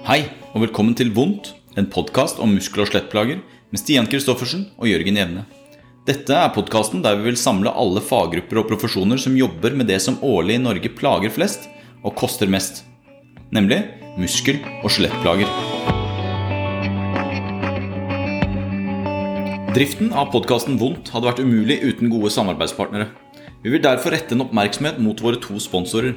Hei, og velkommen til Vondt, en podkast om muskel- og skjelettplager med Stian Kristoffersen og Jørgen Jevne. Dette er podkasten der vi vil samle alle faggrupper og profesjoner som jobber med det som årlig i Norge plager flest og koster mest, nemlig muskel- og skjelettplager. Driften av podkasten Vondt hadde vært umulig uten gode samarbeidspartnere. Vi vil derfor rette en oppmerksomhet mot våre to sponsorer.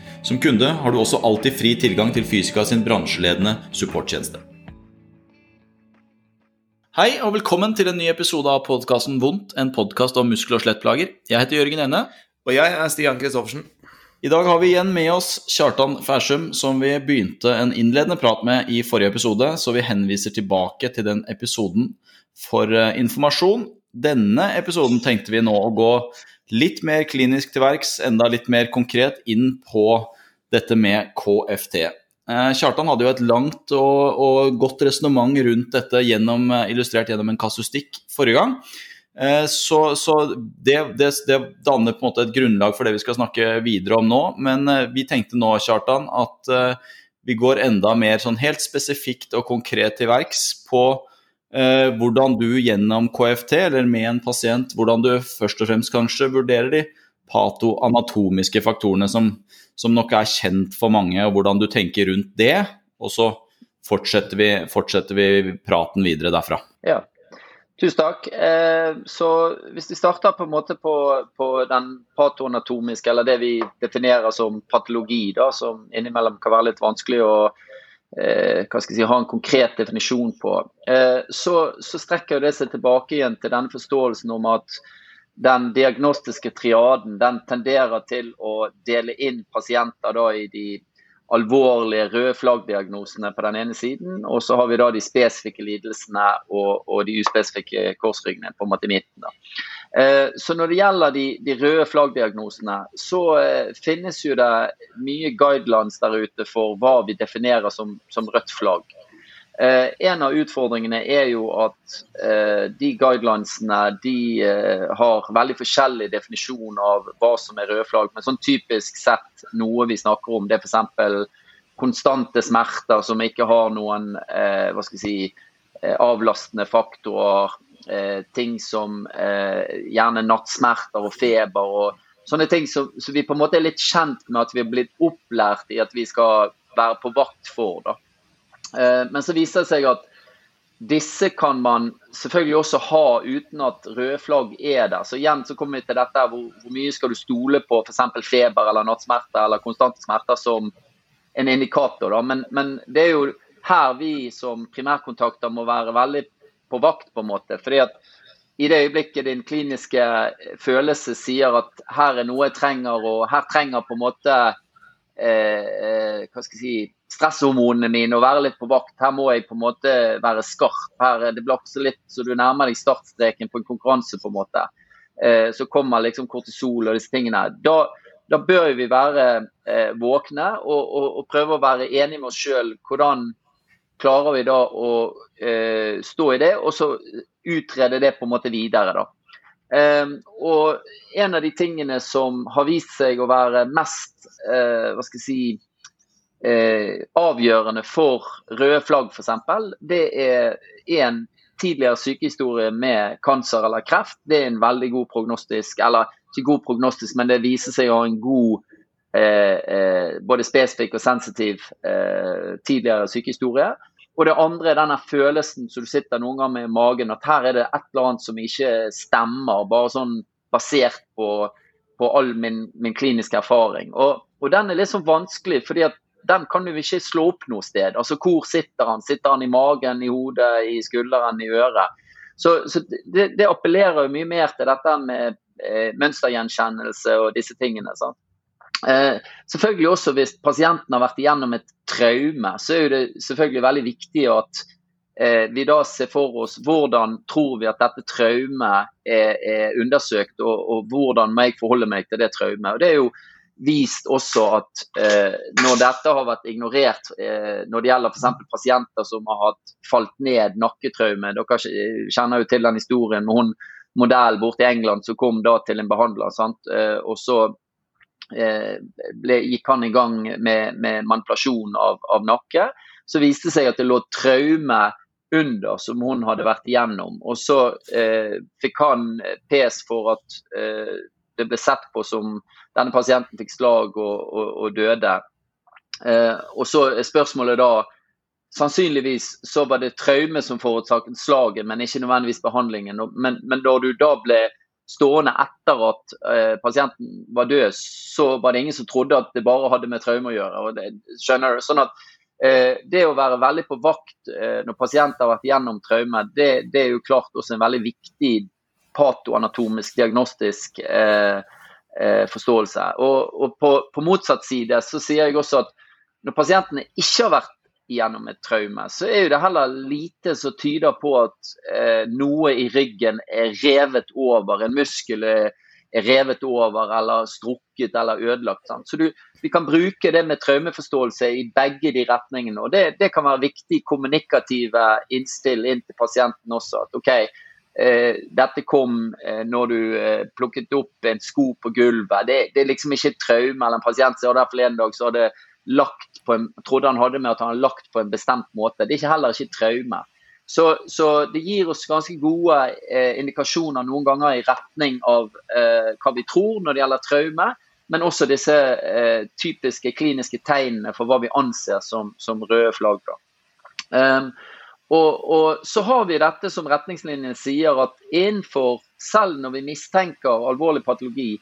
Som kunde har du også alltid fri tilgang til Fysika sin bransjeledende supporttjeneste. Hei og velkommen til en ny episode av podkasten Vondt, en podkast om muskel- og skjelettplager. Jeg heter Jørgen Enne. Og jeg er Stian Kristoffersen. I dag har vi igjen med oss Kjartan Færsum, som vi begynte en innledende prat med i forrige episode, så vi henviser tilbake til den episoden for eh, informasjon. Denne episoden tenkte vi nå å gå litt mer klinisk til verks, enda litt mer konkret inn på dette med KFT. Eh, Kjartan hadde jo et langt og, og godt resonnement rundt dette gjennom, eh, illustrert gjennom en kasustikk forrige gang. Eh, så, så det, det, det, danner på en måte et grunnlag for det vi skal snakke videre om nå. Men vi tenkte nå, Kjartan, at vi går enda mer sånn helt spesifikt og konkret til verks på eh, hvordan du gjennom KFT, eller med en pasient, hvordan du først og fremst kanskje vurderer de patoanatomiske faktorene som, som nok er kjent for mange, og hvordan du tenker rundt det. Og så fortsetter vi, fortsetter vi praten videre derfra. Ja, Tusen takk. Eh, så Hvis vi starter på en måte på, på, den patoanatomiske, eller det vi definerer som patologi, da, som innimellom kan være litt vanskelig å eh, hva skal jeg si, ha en konkret definisjon på, eh, så, så, strekker det seg tilbake igjen til denne forståelsen om at den diagnostiske triaden den tenderer til å dele inn pasienter da, i de alvorlige røde flaggdiagnosene på den ene siden, og så har vi da de spesifikke lidelsene og, og de uspesifikke korsryggene på en måte i midten. da. Eh, så Når det gjelder de, de røde flaggdiagnosene, så eh, finnes jo det mye guidelines der ute for hva vi definerer som, som rødt flagg. Eh, en av utfordringene er jo at de guidelinesene de har veldig forskjellig definisjon av hva som er røde flagg. Men sånn typisk sett noe vi snakker om, det er f.eks. konstante smerter som ikke har noen hva skal jeg si, avlastende faktorer eh, ting som eh, gjerne nattsmerter og feber og sånne ting som så, vi på en måte er litt kjent med at vi har blitt opplært i at vi skal være på vakt for. Da. Eh, men så viser det seg at disse kan man selvfølgelig også ha uten at røde flagg er der. Så igjen så kommer vi til dette hvor, hvor mye skal du stole på f.eks. feber eller nattsmerter eller konstante smerter som en indikator. Da. Men, men det er jo her vi som primærkontakter må være veldig på vakt, på en måte. Fordi at i det øyeblikket din kliniske følelse sier at her er noe jeg trenger, og her trenger på en måte eh, eh, hva skal jeg si, stresshormonene mine å være litt på vakt. Her må jeg på en måte være skarp. Her er det blir litt så du nærmer deg startstreken på en konkurranse, på en måte. Eh, så kommer liksom kortisol og disse tingene. Da, da bør vi være eh, våkne og, og, og, prøve å være enige med oss sjøl hvordan klarer vi da å eh, stå i det, og så utrede det på en måte videre. da. Eh, og En av de tingene som har vist seg å være mest eh, hva skal jeg si, uh, avgjørende for røde flagg, f.eks., det er en tidligere sykehistorie med kancer eller kreft. Det er en veldig god prognostisk, eller ikke god prognostisk, men det viser seg å ha en god uh, både spesifikk og sensitiv tidligere sykehistorie. Og det andre er denne følelsen som du sitter noen ganger med i magen, at her er det et eller annet som ikke stemmer, bare sånn basert på, på all min, min, kliniske erfaring. Og, og, den er litt sånn vanskelig, at den kan du ikke slå opp noe sted. Altså Hvor sitter han? Sitter han i magen, i hodet, i skulderen, i øret? Så, så det, det, appellerer jo mye mer til dette med eh, mønstergjenkjennelse og disse tingene. Sant? Eh, selvfølgelig også Hvis pasienten har vært igjennom et traume, så er det selvfølgelig veldig viktig at eh, vi da ser for oss hvordan tror vi at dette traumet er, er undersøkt, og, og, hvordan må jeg forholde meg til det traumet. Og Det er jo vist også at eh, når dette har vært ignorert, eh, når det gjelder f.eks. pasienter som har hatt falt ned nakketraume Dere kjenner jo til den historien med hun modell borte i England som kom da til en behandler. Eh, og så ble, gikk han i gang med, med manipulasjon av, av, nakke. Så viste det seg at det lå traume under som hun hadde vært igjennom. Og så eh, fikk han pes for at eh, det ble sett på som denne pasienten fikk slag og, og, og døde. Eh, og så er spørsmålet da Sannsynligvis så var det traume som forårsaket slaget, men ikke nødvendigvis behandlingen. Men, men da du da ble stående etter at eh, pasienten var død, så var det ingen som trodde at det bare hadde med traume å gjøre. og det, skjønner du? Sånn at eh, Det å være veldig på vakt eh, når pasienter har vært gjennom traume, det, det, er jo klart også en veldig viktig patoanatomisk, diagnostisk eh, eh, forståelse. Og, og på, på, motsatt side så sier jeg også at når pasientene ikke har vært gjennom et traume, så er jo det heller lite som tyder på at eh, noe i ryggen er revet over, en muskel er, revet over eller strukket eller ødelagt. Sant? Så du, vi kan bruke det med traumeforståelse i begge de retningene. og Det, det kan være viktig kommunikative innstill inn til pasienten også. at ok, eh, dette kom eh, når du eh, plukket opp en sko på gulvet. Det, det er liksom ikke et traume eller en pasient som der forleden dag så hadde lagt på en, trodde han hadde med at han hadde lagt på en bestemt måte. Det er heller ikke traume. Så, så, det gir oss ganske gode eh, indikasjoner noen ganger i retning av eh, hva vi tror når det gjelder traume, men også disse eh, typiske kliniske tegnene for hva vi anser som, som røde flagg. Um, og, og, så har vi dette som retningslinjene sier, at innenfor, selv når vi mistenker alvorlig patologi,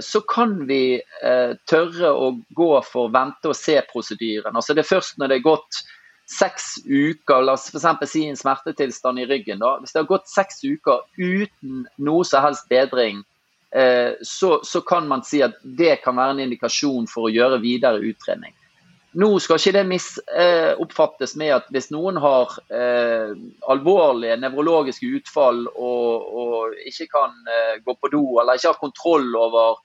så kan vi eh, tørre å gå for vente-og-se-prosedyren. Altså Det er først når det er gått seks uker, la oss f.eks. si en smertetilstand i ryggen. da, Hvis det har gått seks uker uten noe som helst bedring, eh, så, så kan man si at det kan være en indikasjon for å gjøre videre utredning. Nå skal ikke det misoppfattes med at hvis noen har eh, alvorlige nevrologiske utfall og, og ikke kan eh, gå på do eller ikke har kontroll over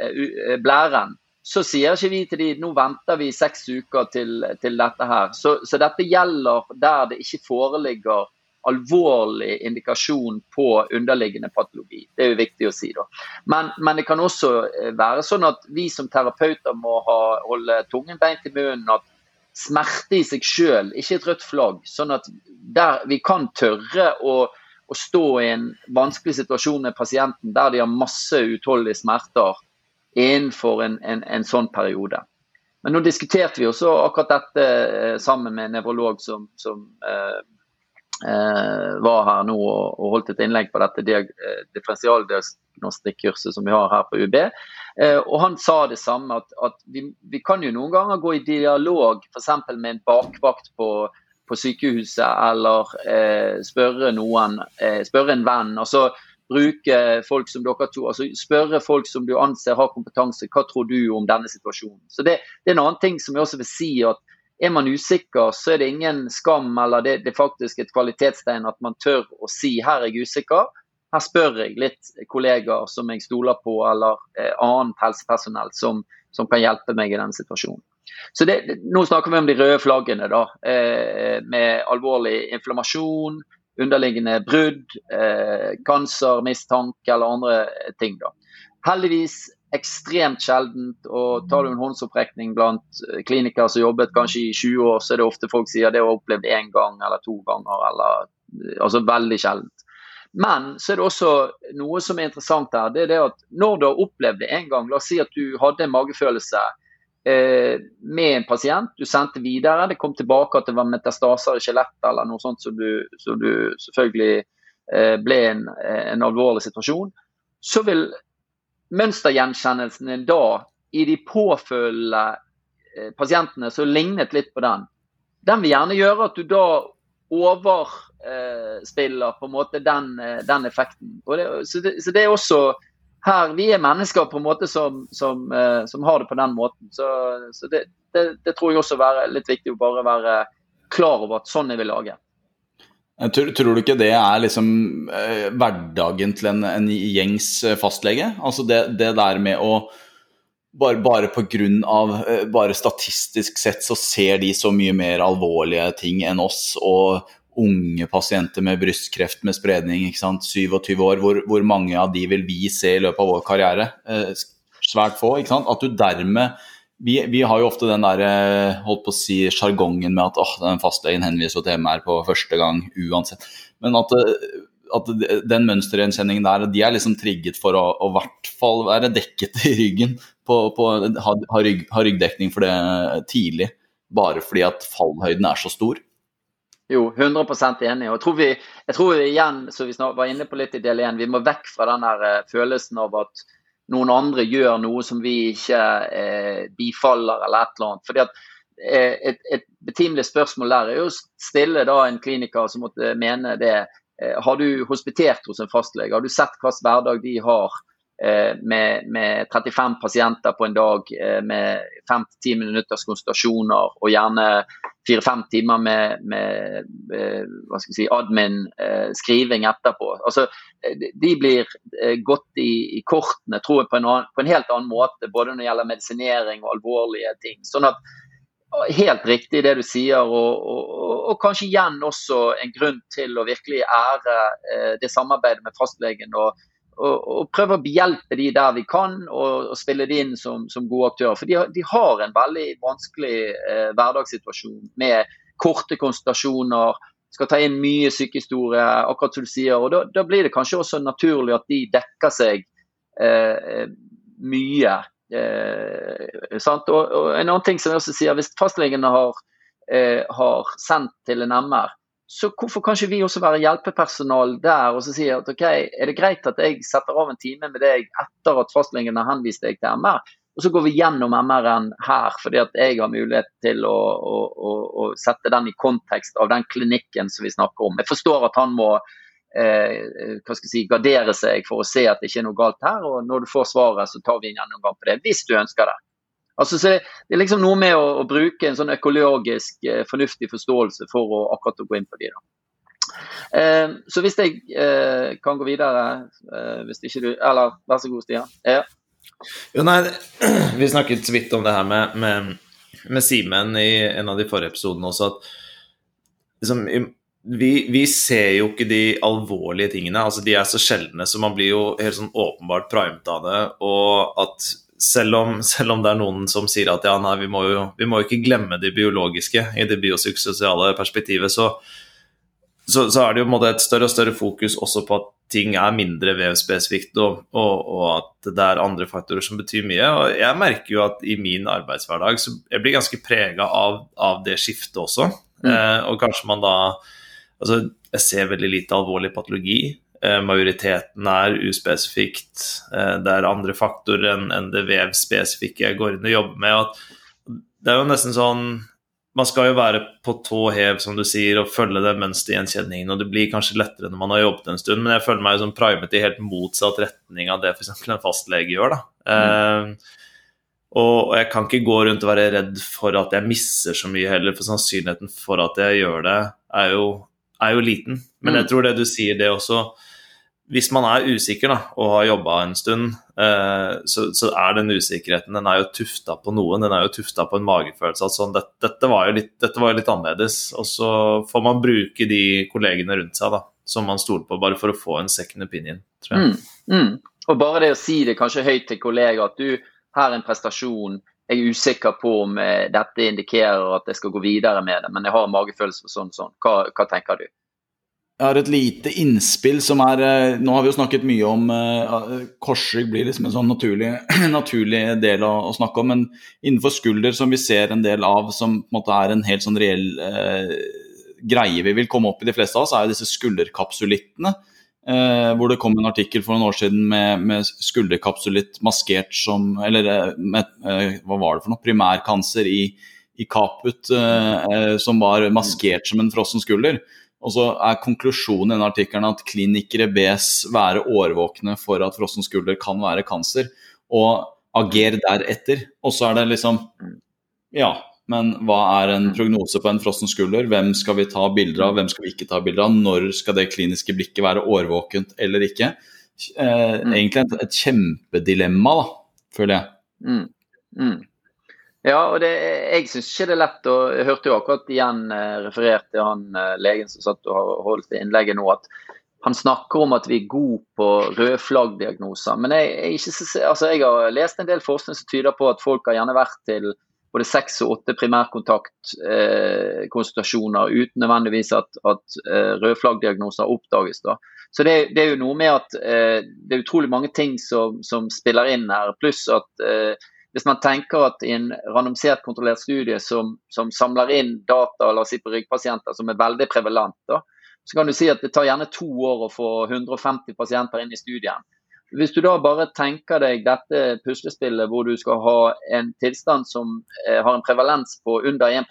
eh, blæren, så sier ikke vi til de nå venter vi seks uker til, til dette her. Så, så, dette gjelder der det ikke foreligger alvorlig indikasjon på underliggende patologi. Det er jo viktig å si. da. Men, men, det kan også eh, være sånn at vi som terapeuter må ha, holde tungen beint i munnen. at Smerte i seg selv, ikke et rødt flagg. Sånn at der, vi kan tørre å, å stå i en vanskelig situasjon med pasienten der de har masse utholdelige smerter innenfor en, en, en sånn periode. Men nå diskuterte vi også akkurat dette eh, sammen med en nevrolog som, som eh, var her nå og, holdt et innlegg på dette eh, differensialdiagnostikkurset som vi har her på UB. Eh, og Han sa det samme, at, at vi, vi, kan jo noen ganger gå i dialog f.eks. med en bakvakt på, på sykehuset, eller eh, spørre noen, eh, spørre en venn. altså bruke folk som dere to, altså Spørre folk som du anser har kompetanse, hva tror du om denne situasjonen. Så Det, det er en annen ting som jeg også vil si, at er man usikker, så er det ingen skam, eller det, det er faktisk et kvalitetstegn at man tør å si her er jeg usikker. Her spør jeg litt kollegaer som jeg stoler på, eller eh, annet helsepersonell som, som, kan hjelpe meg i den situasjonen. Så det, Nå snakker vi om de røde flaggene, da, eh, med alvorlig inflammasjon, underliggende brudd, eh, kansermistanke eller andre ting. da. Heldigvis ekstremt sjeldent. og Tar du en håndsopprekning blant eh, klinikere som jobbet kanskje i 20 år, så er det ofte folk sier det har opplevd én gang eller to ganger. Eller, eh, altså veldig sjeldent. Men så er det også noe som er interessant her. det er det at Når du har opplevd det en gang, la oss si at du hadde en magefølelse eh, med en pasient, du sendte videre, det kom tilbake at det var metastaser i skjelettet eller noe sånt som du, som du selvfølgelig eh, ble en, en alvorlig situasjon, så vil mønstergjenkjennelsen da i de påfølgende eh, pasientene som lignet litt på den, den vil gjerne gjøre at du da overspiller på en måte den, eh, den effekten. Det, så, det, så, det, er også her, vi er mennesker på en måte som, som, som har det på den måten. Så, så det, det, tror jeg også er litt viktig å bare være klar over at sånn er vi laget. Tror, tror, du ikke det er liksom eh, hverdagen til en, en, gjengs fastlege? Altså det, det der med å bare, bare på grunn av eh, Bare statistisk sett så ser de så mye mer alvorlige ting enn oss. Og unge pasienter med brystkreft med spredning, ikke sant? 27 år, hvor, hvor mange av de vil vi se i løpet av vår karriere? Eh, svært få. ikke sant? At du dermed vi, vi, har jo ofte den der, eh, holdt på å si, sjargongen med at åh, den fastlegen henviser til MR på første gang uansett. Men at, eh, at den mønstergjenkjenningen der, de er liksom trigget for å i hvert fall være dekket i ryggen. På, på, ha, ha, rygg, ha, ryggdekning for det tidlig, bare fordi at fallhøyden er så stor. Jo, 100 enig. og jeg tror, vi, jeg tror vi igjen, som vi snart var inne på litt i del 1, vi må vekk fra den eh, følelsen av at noen andre gjør noe som vi ikke eh, bifaller, eller et eller annet. Fordi at eh, et, et, betimelig spørsmål der er jo å stille da en kliniker som måtte mene det. Eh, har du hospitert hos en fastlege? Har du sett hvilken hverdag de har? Eh, med, med, 35 pasienter på en dag eh, med 5-10 minutters konsultasjoner og gjerne 4-5 timer med, med, med eh, si, admin-skriving etterpå. Altså, de blir gått i, i kortene tror jeg, på en, annen, på en, helt annen måte, både når det gjelder medisinering og alvorlige ting. Sånn at Helt riktig det du sier, og, og, og, kanskje igjen også en grunn til å virkelig ære det samarbeidet med fastlegen. og og, og prøve å behjelpe de der vi kan, og, og spille de inn som, som, gode aktører. For de, de har en veldig vanskelig eh, hverdagssituasjon med korte konsultasjoner, skal ta inn mye sykehistorie, akkurat som du sier. og da, da, blir det kanskje også naturlig at de dekker seg eh, mye. Eh, og, og, En annen ting som jeg også sier, hvis fastlegene har, eh, har sendt til en MR, så hvorfor kan ikke vi også være hjelpepersonal der og så si at ok, er det greit at jeg setter av en time med deg etter at fastlegen har henvist deg til MR, og så går vi gjennom MR-en her fordi at jeg har mulighet til å, å, å, å, sette den i kontekst av den klinikken som vi snakker om. Jeg forstår at han må eh, si, gardere seg for å se at det ikke er noe galt her, og når du får svaret, så tar vi en gjennomgang på det, hvis du ønsker det. Altså, det er liksom noe med å, å bruke en sånn økologisk eh, fornuftig forståelse for å akkurat å gå inn på de. Eh, så hvis jeg eh, kan gå videre eh, hvis ikke du Eller vær så god, Stian. Ja. Jo, nei, vi snakket så vidt om det her med, med, med Simen i en av de forrige episodene også. at liksom, vi, vi, ser jo ikke de alvorlige tingene. altså De er så sjeldne, så man blir jo helt sånn åpenbart primet av det. Og at selv om, selv om, det er noen som sier at ja, nei, vi må jo vi må ikke glemme det biologiske i det biopsykososiale perspektivet, så, så, så, er det jo et større og større fokus også på at ting er mindre vevspesifikt, og, og, og, at det er andre faktorer som betyr mye. Og jeg merker jo at i min arbeidshverdag så jeg blir ganske prega av, av, det skiftet også. Mm. Eh, og kanskje man da Altså, jeg ser veldig lite alvorlig patologi. Eh, majoriteten er uspesifikt. Eh, det er andre faktorer enn det vevspesifikke jeg går inn og jobber med. det er jo nesten sånn Man skal jo være på tå hev, som du sier, og følge den mønstergjenkjenningen. Og det blir kanskje lettere når man har jobbet en stund, men jeg føler meg jo som primet i helt motsatt retning av det f.eks. en fastlege gjør. da. Mm. Eh, og jeg kan ikke gå rundt og være redd for at jeg misser så mye heller, for sannsynligheten for at jeg gjør det, er jo, er jo liten. Men jeg mm. tror det du sier, det også hvis man er usikker da, og har jobba en stund, eh, så, så, er den usikkerheten den er jo tufta på noen. Den er jo tufta på en magefølelse. Altså, det, dette, var litt, dette, var jo litt, annerledes. Og så får man bruke de kollegene rundt seg da, som man stoler på, bare for å få en second opinion. tror jeg. Mm, mm. Og bare det å si det kanskje høyt til kollegaer at du, er en prestasjon. Jeg er usikker på om eh, dette indikerer at jeg skal gå videre med det, men jeg har en magefølelse for sånn og sånn. Hva, hva tenker du? Jeg har et lite innspill som er eh, Nå har vi jo snakket mye om uh, Korsrygg blir liksom en sånn naturlig, naturlig del å, å, snakke om, men innenfor skulder, som vi ser en del av, som på en måte er en helt sånn reell uh, greie vi vil komme opp i de fleste av oss, er jo disse skulderkapsulittene. Uh, hvor det kom en artikkel for noen år siden med, med skulderkapsulitt maskert som Eller med, hva var det for noe? Primærkancer i, i kaput som var maskert som en frossen skulder. Og så er konklusjonen i denne artikkelen at klinikere bes være årvåkne for at frossen skulder kan være kancer, og ager deretter. Og så er det liksom Ja, men hva er en prognose på en frossen skulder? Hvem skal vi ta bilder av, hvem skal vi ikke ta bilder av? Når skal det kliniske blikket være årvåkent eller ikke? Eh, egentlig et, et kjempedilemma, da, føler jeg. Mm. Mm. Ja, og det, jeg syns ikke det er lett. og Jeg hørte jo akkurat igjen eh, referert til han eh, legen som satt og holdt innlegget nå, at han snakker om at vi er gode på røde flagg-diagnoser. Men jeg, jeg, altså jeg, har lest en del forskning som tyder på at folk har gjerne vært til både seks og åtte primærkontaktkonsultasjoner eh, uten nødvendigvis at, at eh, røde oppdages. Da. Så det, det, er jo noe med at eh, det er utrolig mange ting som, som spiller inn her. Pluss at eh, hvis man tenker at i en randomisert kontrollert studie som, som, samler inn data la oss si på ryggpasienter som er veldig prevalent, da, så kan du si at det tar gjerne to år å få 150 pasienter inn i studien. Hvis du da bare tenker deg dette puslespillet hvor du skal ha en tilstand som eh, har en prevalens på under 1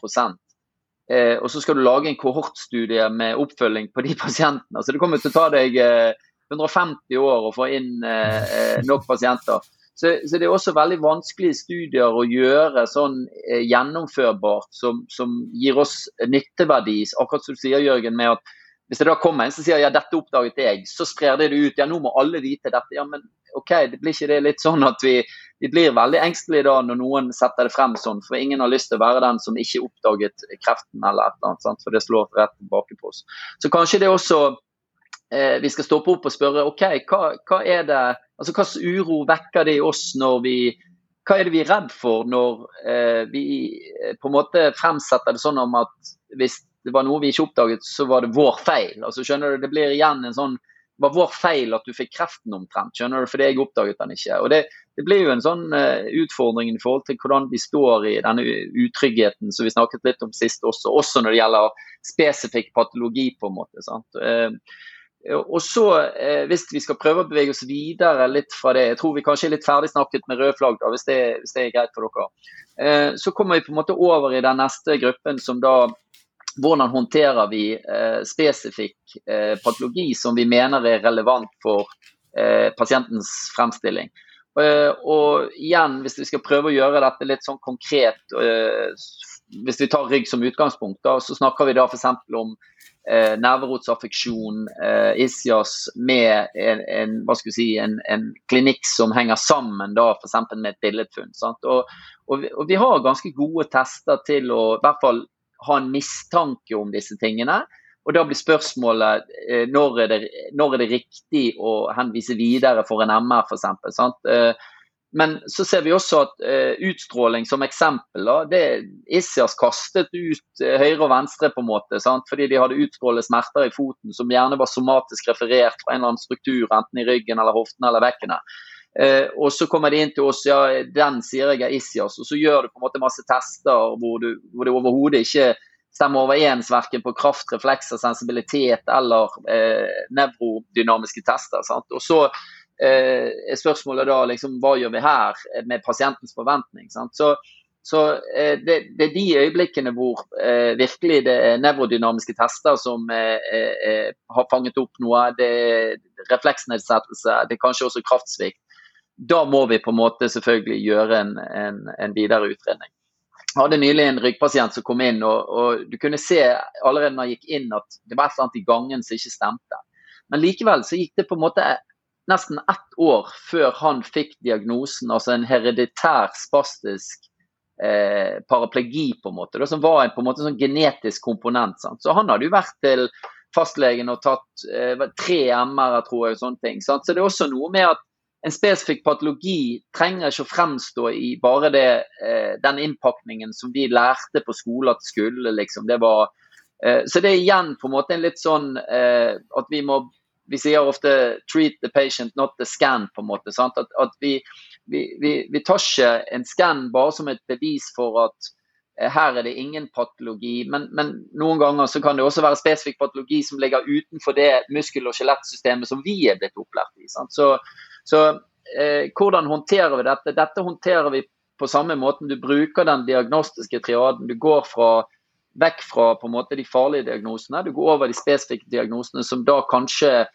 eh, og så skal du lage en kohortstudie med oppfølging på de pasientene. Så det kommer til å ta deg eh, 150 år å få inn eh, eh, nok pasienter. Så, så, det er også veldig vanskelige studier å gjøre sånn eh, gjennomførbart som, som, gir oss nytteverdi. Akkurat som du sier, Jørgen, med at hvis det da kommer en som sier ja, dette oppdaget jeg, så sprer det det ut. Ja, nå må alle vite dette. Ja, men OK, det blir ikke det litt sånn at vi, vi blir veldig engstelige da når noen setter det frem sånn, for ingen har lyst til å være den som ikke oppdaget kreften eller et eller annet, sant? for det slår rett tilbake på oss. Så kanskje det også eh, vi skal stoppe opp og spørre OK, hva, hva er det Altså, Hvilken uro vekker det i oss når vi Hva er det vi er redd for når eh, vi eh, på en måte fremsetter det sånn om at hvis det var noe vi ikke oppdaget, så var det vår feil. Altså, skjønner du, Det blir igjen en sånn det var vår feil at du fikk kreften omtrent, skjønner du, fordi jeg oppdaget den ikke. Og Det, det blir jo en sånn uh, utfordring i forhold til hvordan vi står i denne utryggheten som vi snakket litt om sist også, også når det gjelder spesifikk patologi. på en måte. sant? Uh, og så, eh, Hvis vi skal prøve å bevege oss videre litt fra det, jeg tror vi kanskje er litt ferdig snakket med rød flagg, da, hvis, det, hvis det er greit for dere. Eh, så kommer vi på en måte over i den neste gruppen som da hvordan håndterer vi eh, spesifikk eh, patologi som vi mener er relevant for eh, pasientens fremstilling. Eh, og igjen, hvis vi skal prøve å gjøre dette litt sånn konkret, hvis vi tar rygg som utgangspunkt, da, så snakker vi da f.eks. om eh, nerverotsaffeksjon, eh, ischias, med en, en, si, en, en, klinikk som henger sammen da for med et billedfunn. Og, og, vi, og, vi, har ganske gode tester til å i hvert fall ha en mistanke om disse tingene. Og Da blir spørsmålet eh, når, er det, når er det riktig å henvise videre for en MR f.eks. Eh, men så ser vi også at eh, utstråling som eksempel, da, det Issias kastet ut eh, høyre og venstre på en måte, sant? fordi de hadde utstrålet smerter i foten som gjerne var somatisk referert fra en eller annen struktur, enten i ryggen eller hoften eller vekkene. Eh, og så kommer de inn til oss, ja, den sier jeg er Issias, og så gjør du på en måte masse tester hvor, du, hvor det overhodet ikke stemmer overens verken på kraft, reflekser, sensibilitet eller nevrodynamiske tester. Sant? Og så eh, er spørsmålet da liksom, hva gjør vi her med pasientens forventning? Sant? Så, så eh, det, det, er de øyeblikkene hvor eh, virkelig det er nevrodynamiske tester som eh, eh, har fanget opp noe. Det er refleksnedsettelse, det er kanskje også kraftsvikt. Da må vi på en måte selvfølgelig gjøre en, en, en videre utredning. Jeg hadde nylig en ryggpasient som kom inn, og, og, du kunne se allerede når jeg gikk inn at det var et eller annet i gangen som ikke stemte. Men likevel så gikk det på en måte nesten ett år før han fikk diagnosen, altså en hereditær spastisk eh, paraplegi, på en måte, da, som var en, en måte sånn genetisk komponent. Sant? Så han hadde jo vært til fastlegen og tatt eh, tre MR-er, tror jeg, og sånne ting. Sant? Så det er også noe med at en spesifikk patologi trenger ikke å fremstå i bare det, eh, den innpakningen som vi lærte på skole at skulle. liksom, det var eh, så det er igjen på en måte en litt sånn eh, at vi må vi sier ofte 'treat the patient, not the scan'. på en måte, at, at vi, vi, vi, vi, tar ikke en scan bare som et bevis for at eh, her er det ingen patologi, men, men, noen ganger så kan det også være spesifikk patologi som ligger utenfor det muskel- og skjelettsystemet som vi er blitt opplært i. Så, så eh, hvordan håndterer vi dette? Dette håndterer vi på samme måten. Du bruker den diagnostiske triaden. Du går fra vekk fra på en måte de farlige diagnosene. Du går over de spesifikke diagnosene som da kanskje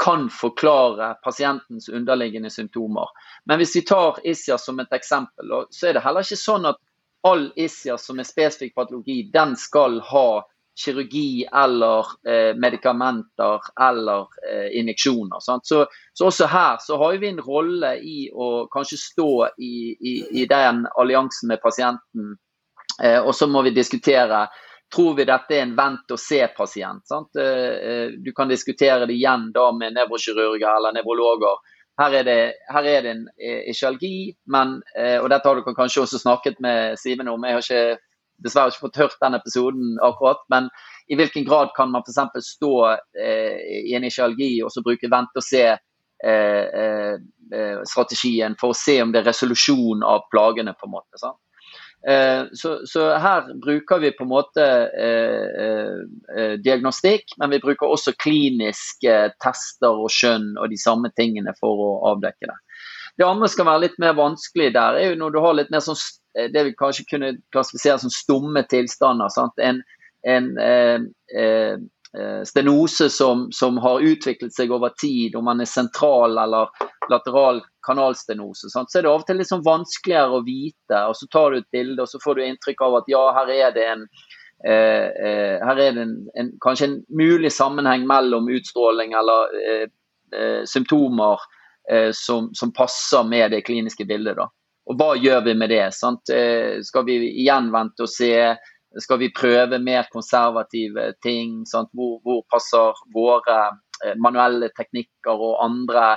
kan forklare pasientens underliggende symptomer. Men hvis vi tar ISIA som et eksempel, så er det heller ikke sånn at all ISIA som er spesifikk patologi, den skal ha kirurgi eller eh, medikamenter eller eh, injeksjoner. Så, så, også her så har vi en rolle i å kanskje stå i, i, i den alliansen med pasienten. Eh, og så må vi diskutere Tror vi dette er en vent-og-se-pasient? Eh, eh, du kan diskutere det igjen da med nevrokirurger eller nevrologer. Her er det, her er det en isjalgi, ischialgi, men, og dette har dere kanskje også snakket med Simen om. Jeg har ikke dessverre ikke fått hørt den episoden akkurat. Men i hvilken grad kan man f.eks. stå eh, i en ischialgi og så bruke vente-og-se-strategien eh, eh, for å se om det er resolusjon av plagene, på en måte. sant? Eh, så, så, her bruker vi på en måte eh, eh, diagnostikk, men vi bruker også kliniske tester og skjønn og de samme tingene for å avdekke det. Det andre skal være litt mer vanskelig der, er jo når du har litt mer sånn det vi kanskje kunne klassifisere som stumme tilstander. Sant? En, en eh, eh, stenose som, som, har utviklet seg over tid, om man er sentral eller lateral kanalstenose, sant? så er det av og til litt sånn vanskeligere å vite. og Så tar du et bilde og så får du inntrykk av at ja, her er det en eh, eh her er det en, en, kanskje en mulig sammenheng mellom utstråling eller symptomer som, som, passer med det kliniske bildet. da. Og hva gjør vi med det? Sant? Eh, skal vi igjen vente og se? Skal vi prøve mer konservative ting? Hvor, hvor, passer våre eh, manuelle teknikker og andre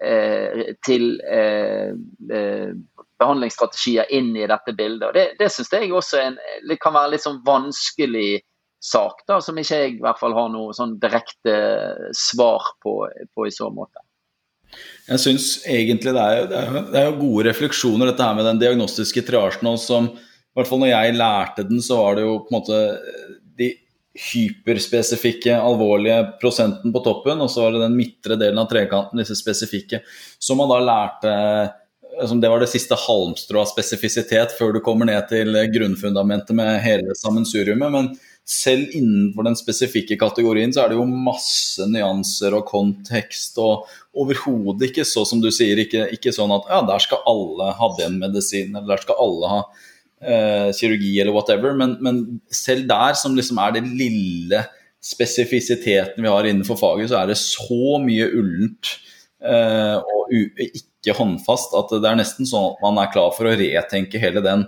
eh, til eh, eh, behandlingsstrategier inn i dette bildet? Og det det syns jeg også en, kan være litt sånn vanskelig sak, da, som ikke jeg i hvert fall har noe sånn direkte svar på, på i så måte. Jeg syns egentlig det er, det, er, det er, gode refleksjoner, dette her med den diagnostiske triasjen. Som, i hvert fall når jeg lærte den, så var det jo på en måte de hyperspesifikke, alvorlige prosenten på toppen, og så var det den midtre delen av trekanten, disse spesifikke, som man da lærte som Det var det siste halmstrået av spesifisitet før du kommer ned til grunnfundamentet med hele sammensuriumet. Men selv innenfor den spesifikke kategorien så er det jo masse nyanser og kontekst, og overhodet ikke så som du sier, ikke, ikke, sånn at ja, der skal alle ha den medisinen, eller der skal alle ha eh, kirurgi eller whatever, men, men, selv der, som liksom er det lille spesifisiteten vi har innenfor faget, så er det så mye ullent eh, og ikke håndfast at det er nesten sånn at man er klar for å retenke hele den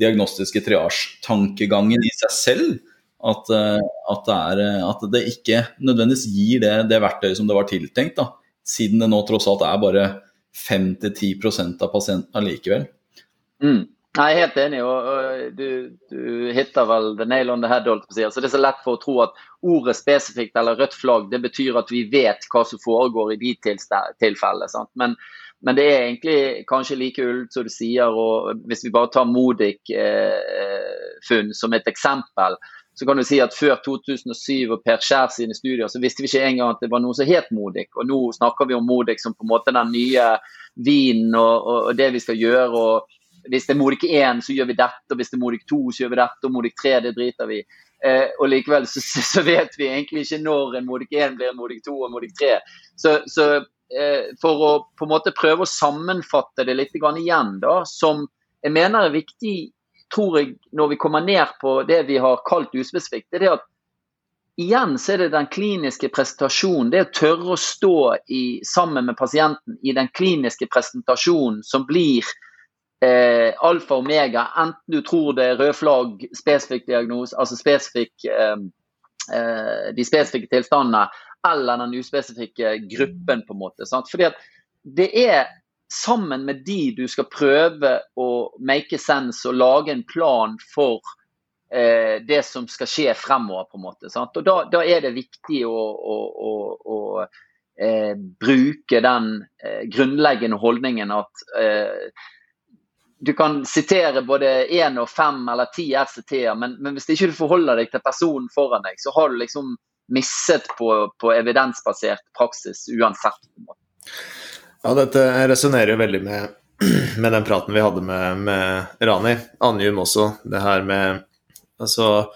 diagnostiske triasje-tankegangen i seg selv at, eh, at, det er, eh, at, det ikke nødvendigvis gir det, det, verktøyet som det var tiltenkt, da, siden det nå tross alt er bare 5-10 av pasientene likevel. Mm. Jeg er helt enig, og, du, du, hitter vel the nail on the head. Altså, det er så lett for å tro at ordet spesifikt eller rødt flagg det betyr at vi vet hva som foregår i de tilfellene. Men, men, det er egentlig kanskje like ullent som du sier. og Hvis vi bare tar Modik-funn eh, som et eksempel, så kan du si at Før 2007 og Per Skjær sine studier så visste vi ikke engang at det var noe som het Modik. Og Nå snakker vi om Modik som på en måte den nye vinen og, og, og, det vi skal gjøre. og Hvis det er Modik 1, så gjør vi dette. og Hvis det er Modik 2, så gjør vi dette. Og Modik 3, det driter vi eh, Og likevel så, så, vet vi egentlig ikke når en Modik 1 blir en Modik 2 og Modik 3. Så, så eh, for å på en måte prøve å sammenfatte det litt igjen, da, som jeg mener er viktig tror jeg, når vi kommer ned på det vi har kalt uspesifikt, det er det at igjen så er det den kliniske presentasjonen. Det å tørre å stå i, sammen med pasienten i den kliniske presentasjonen som blir eh, alfa og omega, enten du tror det er rød flagg, spesifikk diagnose, altså spesifikk, eh, eh, de spesifikke tilstandene, eller den uspesifikke gruppen, på en måte. Sant? Fordi at det er sammen med de du skal prøve å make sense og lage en plan for eh, det som skal skje fremover. på en måte. Sant? Og da, da, er det viktig å, å, å, å eh, bruke den eh, grunnleggende holdningen at eh, du kan sitere både én og fem eller ti RCT-er, men, men, hvis ikke du forholder deg til personen foran deg, så har du liksom misset på, på evidensbasert praksis uansett. Ja, dette resonnerer veldig med, med, den praten vi hadde med, med Rani Anjum også. Det her med Altså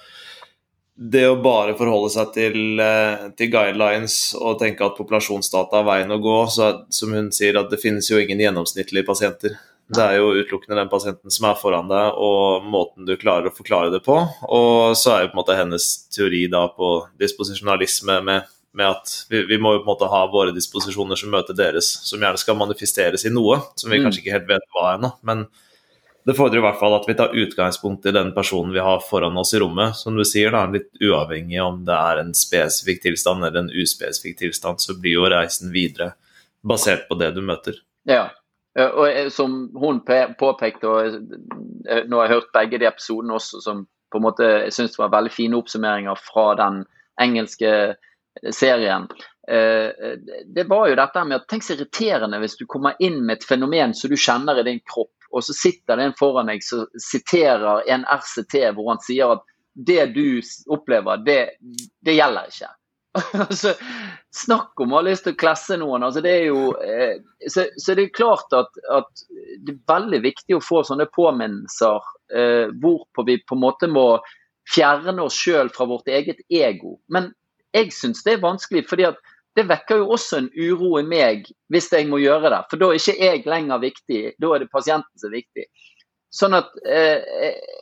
det å bare forholde seg til, eh, til, guidelines og tenke at populasjonsdata er veien å gå, så som hun sier, at det finnes jo ingen gjennomsnittlige pasienter. Det er jo utelukkende den pasienten som er foran deg, og måten du klarer å forklare det på. Og så er jo på en måte hennes teori da på disposisjonalisme med, med at vi, vi, må jo på en måte ha våre disposisjoner som møter deres, som gjerne skal manifesteres i noe, som vi mm. kanskje ikke helt vet hva ennå. men det fordrer i hvert fall at vi tar utgangspunkt i den personen vi har foran oss i rommet. Som du sier, da, litt uavhengig om det er en spesifikk tilstand eller en uspesifikk tilstand, så blir jo reisen videre basert på det du møter. Ja, og som hun påpekte, og nå har jeg hørt begge de episodene også, som på en måte jeg syns var veldig fine oppsummeringer fra den engelske serien. Eh, det var jo dette med at Tenk så irriterende hvis du kommer inn med et fenomen som du kjenner i din kropp og så sitter det en foran deg som siterer en RCT hvor han sier at det du opplever, det, det gjelder ikke. altså, snakk om å ha lyst til å klesse noen. altså det er jo eh, så, så, det er klart at, at, det er veldig viktig å få sånne påminnelser eh, hvorpå vi på en måte må fjerne oss sjøl fra vårt eget ego. Men jeg syns det er vanskelig, fordi at det vekker jo også en uro i meg hvis jeg må gjøre det. For da er ikke jeg lenger viktig, da er det pasienten som er viktig. Sånn at eh,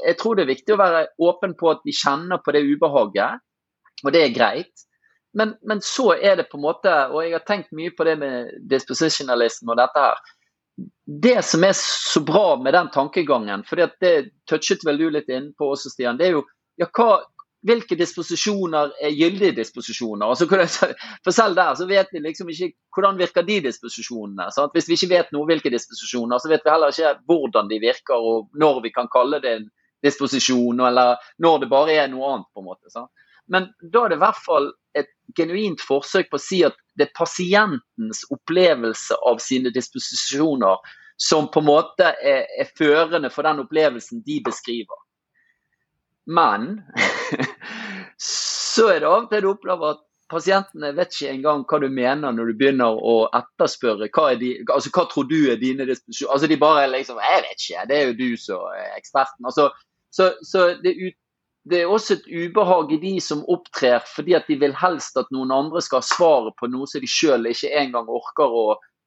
Jeg tror det er viktig å være åpen på at vi kjenner på det ubehaget, og det er greit. Men, men, så er det på en måte, og jeg har tenkt mye på det med dispositionalism og dette her. Det som er så bra med den tankegangen, for det touchet vel du litt inn på også, Stian, det er jo ja, hva, hvilke disposisjoner er gyldige disposisjoner. Altså, for selv der så vet vi liksom ikke hvordan virker de disposisjonene. Sant? Hvis vi ikke vet noe hvilke disposisjoner, så vet vi heller ikke hvordan de virker og når vi kan kalle det en disposisjon, eller når det bare er noe annet. på en måte. Sant? Men da er det i hvert fall genuint forsøk på å si at det er pasientens opplevelse av sine disposisjoner som på en måte er, er førende for den opplevelsen de beskriver. Men så er det av og til du opplever at pasientene vet ikke engang hva du mener når du begynner å etterspørre hva, er de, altså, hva tror du er dine disposisjoner. Altså, de bare liksom Jeg vet ikke, det er jo du som er eksperten. Altså, så, så det, ut, det, er også et ubehag i de som opptrer fordi at de vil helst at noen andre skal ha svaret på noe som de sjøl ikke engang orker å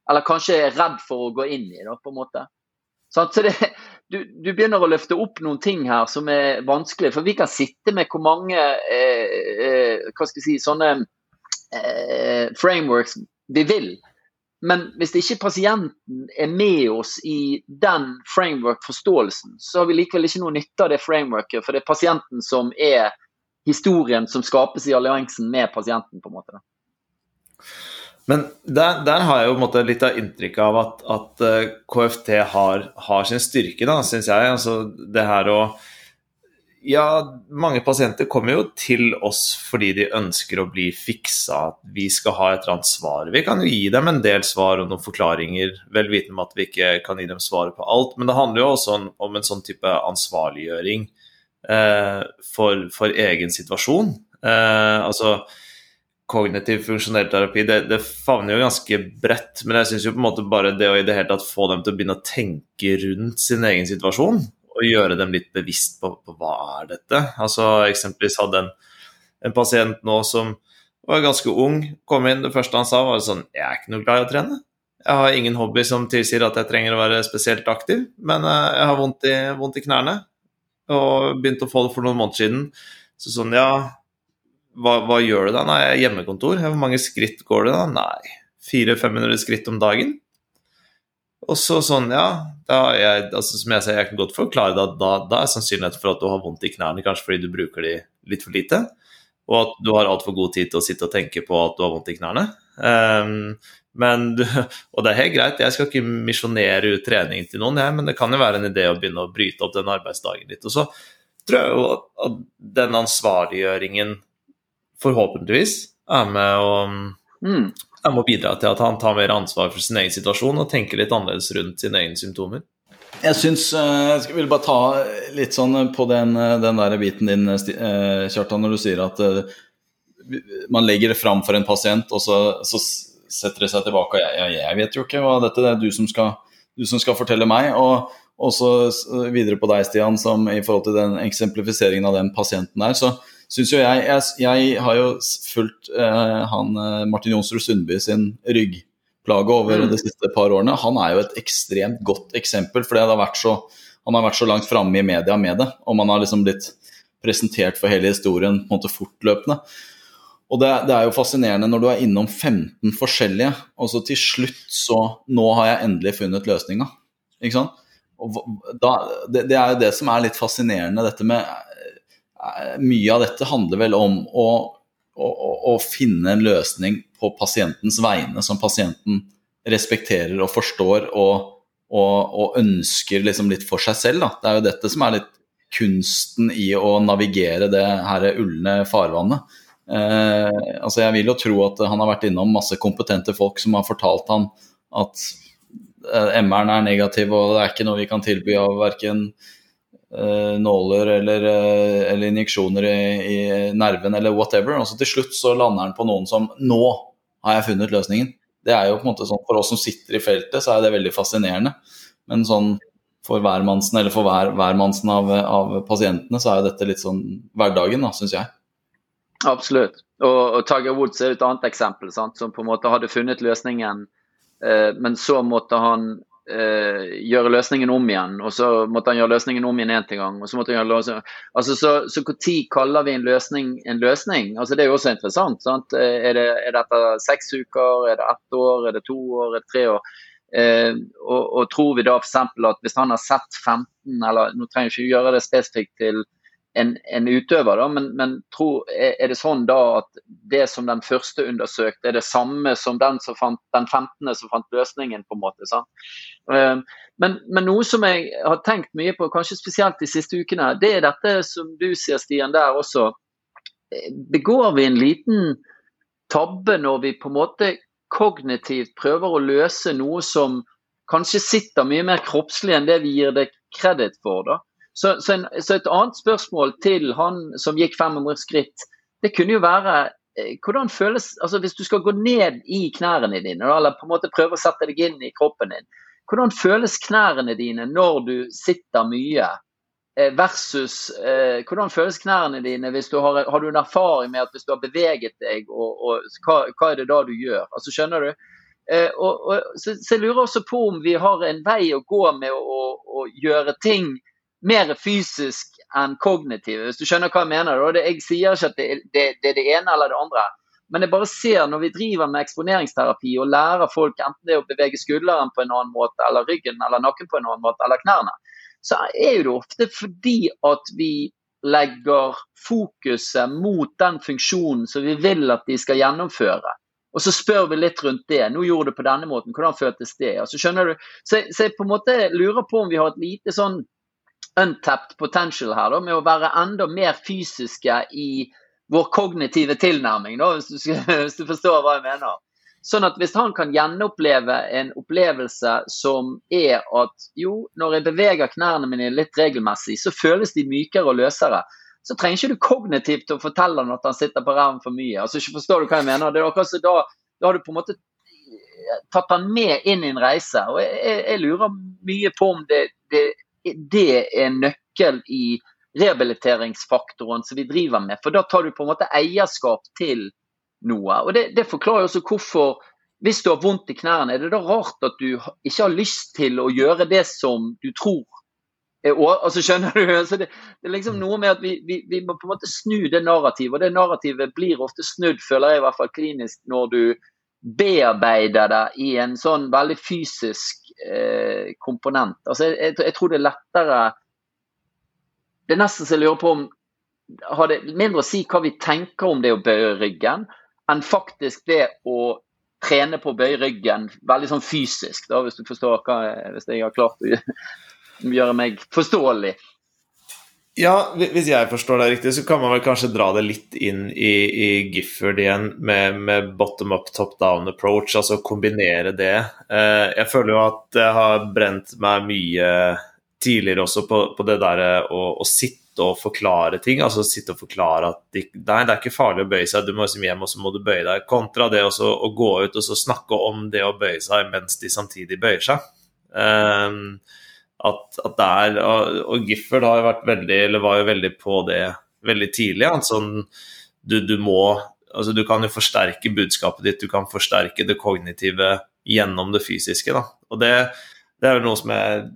Eller kanskje er redd for å gå inn i, da, på en måte. Så det, du, du, begynner å løfte opp noen ting her som er vanskelig. For vi kan sitte med hvor mange eh, eh, hva skal jeg si, sånne eh, frameworks vi vil. Men hvis ikke pasienten er med oss i den framework-forståelsen, så har vi likevel ikke noe nytte av det frameworket, for det er pasienten som er historien som skapes i alliansen med pasienten. på en måte. Men der, der, har jeg jo litt av inntrykk av at, at eh, KFT har, har, sin styrke, da, syns jeg. Altså, det her å Ja, mange pasienter kommer jo til oss fordi de ønsker å bli fiksa, vi skal ha et eller annet svar. Vi kan jo gi dem en del svar og noen forklaringer, vel vitende om at vi ikke kan gi dem svaret på alt. Men det handler jo også om en sånn type ansvarliggjøring eh, for, for, egen situasjon. Eh, altså kognitiv funksjonell terapi, det, det, favner jo ganske bredt. Men jeg syns jo på en måte bare det å i det hele tatt få dem til å begynne å tenke rundt sin egen situasjon, og gjøre dem litt bevisst på, på hva er dette. Altså Eksempelvis hadde en, en pasient nå som var ganske ung, kom inn, det første han sa var sånn Jeg er ikke noe glad i å trene. Jeg har ingen hobby som tilsier at jeg trenger å være spesielt aktiv, men eh, jeg har vondt i, vondt i knærne. Og begynte å få det for noen måneder siden. Så sånn, ja, hva, hva, gjør du da? Nei, jeg er hjemmekontor. Hvor mange skritt går det da? Nei, 400-500 skritt om dagen. Og så sånn, ja jeg, altså, Som jeg sier, jeg kan godt forklare det, da, da er sannsynligheten for at du har vondt i knærne kanskje fordi du bruker de litt for lite, og at du har altfor god tid til å sitte og tenke på at du har vondt i knærne. Um, men og det er helt greit, jeg skal ikke misjonere ut trening til noen, jeg, men det kan jo være en idé å begynne å bryte opp den arbeidsdagen litt. Og så tror jeg jo at den ansvarliggjøringen forhåpentligvis er med å, mm. Er med å bidra til at han tar mer ansvar for sin egen situasjon og tenker litt annerledes rundt sine egne symptomer. Jeg syns eh, Jeg vil bare ta litt sånn på den, den der biten din, eh, Kjartan, når du sier at eh, man legger det fram for en pasient, og så, så setter det seg tilbake og jeg, jeg, vet jo ikke hva dette er, du som skal, du som skal fortelle meg. Og også videre på deg, Stian, som i forhold til den eksemplifiseringen av den pasienten der, så, syns jo jeg, jeg, jeg har jo fulgt eh, han uh, Martin Jonsrud Sundby sin ryggplage over mm. de siste par årene. Han er jo et ekstremt godt eksempel, for han har vært så langt framme i media med det. Og man har liksom blitt presentert for hele historien på en måte fortløpende. Og det, det, er jo fascinerende når du er innom 15 forskjellige, og så til slutt så Nå har jeg endelig funnet løsninga. Ikke sant? Og da, det, det, er jo det som er litt fascinerende, dette med eh, Mye av dette handler vel om å, å, å finne en løsning på pasientens vegne, som pasienten respekterer og forstår og, og, og ønsker liksom litt for seg selv. Da. Det er jo dette som er litt kunsten i å navigere det her ulne farvannet. Eh, altså jeg vil jo tro at han har vært innom masse kompetente folk som har fortalt han at eh, MR-en er negativ og det er ikke noe vi kan tilby av verken eh, nåler eller, eh, eller injeksjoner i, i, nerven eller whatever. Og så til slutt så lander han på noen som Nå har jeg funnet løsningen. Det er jo på en måte sånn For oss som sitter i feltet, så er det veldig fascinerende. Men sånn for hvermannsen eller for hver, hvermannsen av, av pasientene, så er jo dette litt sånn hverdagen, da, syns jeg. Absolutt. Og, og Tiger Woods er et annet eksempel, sant? som på en måte hadde funnet løsningen, eh, men så måtte han eh, gjøre løsningen om igjen, og så måtte han gjøre løsningen om igjen en til gang. og Så måtte han gjøre løsningen. Altså, så, så når kaller vi en løsning en løsning? Altså, det er jo også interessant. sant? Er, det, er dette seks uker, er det ett år, er det to år, er det tre år? Eh, og, og, tror vi da f.eks. at hvis han har sett 15, eller nå trenger vi ikke gjøre det spesifikt til en, en utøver, da, men, men tro, er det sånn da at det som den første undersøkte, er det samme som den, som fant, den 15. som fant løsningen, på en måte. sant? Ehm, men, men, noe som jeg har tenkt mye på, kanskje spesielt de siste ukene, det er dette som du sier, Stian, der også. Begår vi en liten tabbe når vi på en måte kognitivt prøver å løse noe som kanskje sitter mye mer kroppslig enn det vi gir det kreditt for? da? Så, så, en, så, et annet spørsmål til han som gikk 500 skritt, det kunne jo være eh, hvordan føles altså Hvis du skal gå ned i knærne dine, eller på en måte prøve å sette deg inn i kroppen din, hvordan føles knærne dine når du sitter mye? Eh, versus eh, hvordan føles knærne dine hvis du har, har du en erfaring med at hvis du har beveget deg, og, og hva, hva, er det da du gjør? Altså Skjønner du? Eh, og, og, så, så, jeg lurer også på om vi har en vei å gå med å, å, å gjøre ting mer fysisk enn kognitive, hvis du skjønner hva jeg mener. Da. Jeg sier ikke at det, det, det, er det ene eller det andre. Men jeg bare ser når vi driver med eksponeringsterapi og lærer folk enten det å bevege skulderen på en annen måte, eller ryggen eller nakken på en annen måte, eller knærne, så er det ofte fordi at vi legger fokuset mot den funksjonen som vi vil at de skal gjennomføre. Og så spør vi litt rundt det. Nå gjorde du på denne måten, hvordan føltes det? Altså, skjønner du? Så, så jeg på en måte lurer på om vi har et lite sånn untapped potential her, da, med å være enda mer fysiske i vår kognitive tilnærming, da, hvis, du, hvis, du, forstår hva jeg mener. Sånn at hvis han kan gjenoppleve en opplevelse som er at jo, når jeg beveger knærne mine litt regelmessig, så føles de mykere og løsere. Så trenger ikke du kognitivt å fortelle han at han sitter på ræven for mye. altså ikke Forstår du hva jeg mener? Det er akkurat da, da har du på en måte tatt han med inn i en reise. og Jeg, jeg lurer mye på om det, det det er nøkkel i rehabiliteringsfaktoren som vi driver med. For da tar du på en måte eierskap til noe. Og Det, det forklarer også hvorfor, hvis du har vondt i knærne, er det da rart at du ikke har lyst til å gjøre det som du tror er altså Skjønner du? Så det, det, er liksom noe med at vi, vi, vi, må på en måte snu det narrativet. Og det narrativet blir ofte snudd, føler jeg i hvert fall klinisk, når du bearbeider det i en sånn veldig fysisk eh, komponent. Altså, jeg, jeg, tror det er lettere Det er nesten så jeg lurer på om har det mindre å si hva vi tenker om det å bøye ryggen, enn faktisk det å trene på å bøye ryggen veldig sånn fysisk, da, hvis du forstår hva, hvis jeg har klart å gjøre meg forståelig. Ja, hvis jeg forstår deg riktig, så kan man vel kanskje dra det litt inn i, i Gifford igjen med, med bottom up, top down approach, altså kombinere det. Eh, jeg føler jo at jeg har brent meg mye tidligere også på, på det derre å, å, sitte og forklare ting. Altså sitte og forklare at de, nei, det er ikke farlig å bøye seg, du må liksom hjem og så må du bøye deg. Kontra det også, å gå ut og så snakke om det å bøye seg mens de samtidig bøyer seg. Um, at, at det Og, og Gifford har vært veldig, eller var jo veldig på det veldig tidlig. Sånn, du, du, må altså Du kan jo forsterke budskapet ditt, du kan forsterke det kognitive gjennom det fysiske. Da. Og det, det er jo noe som er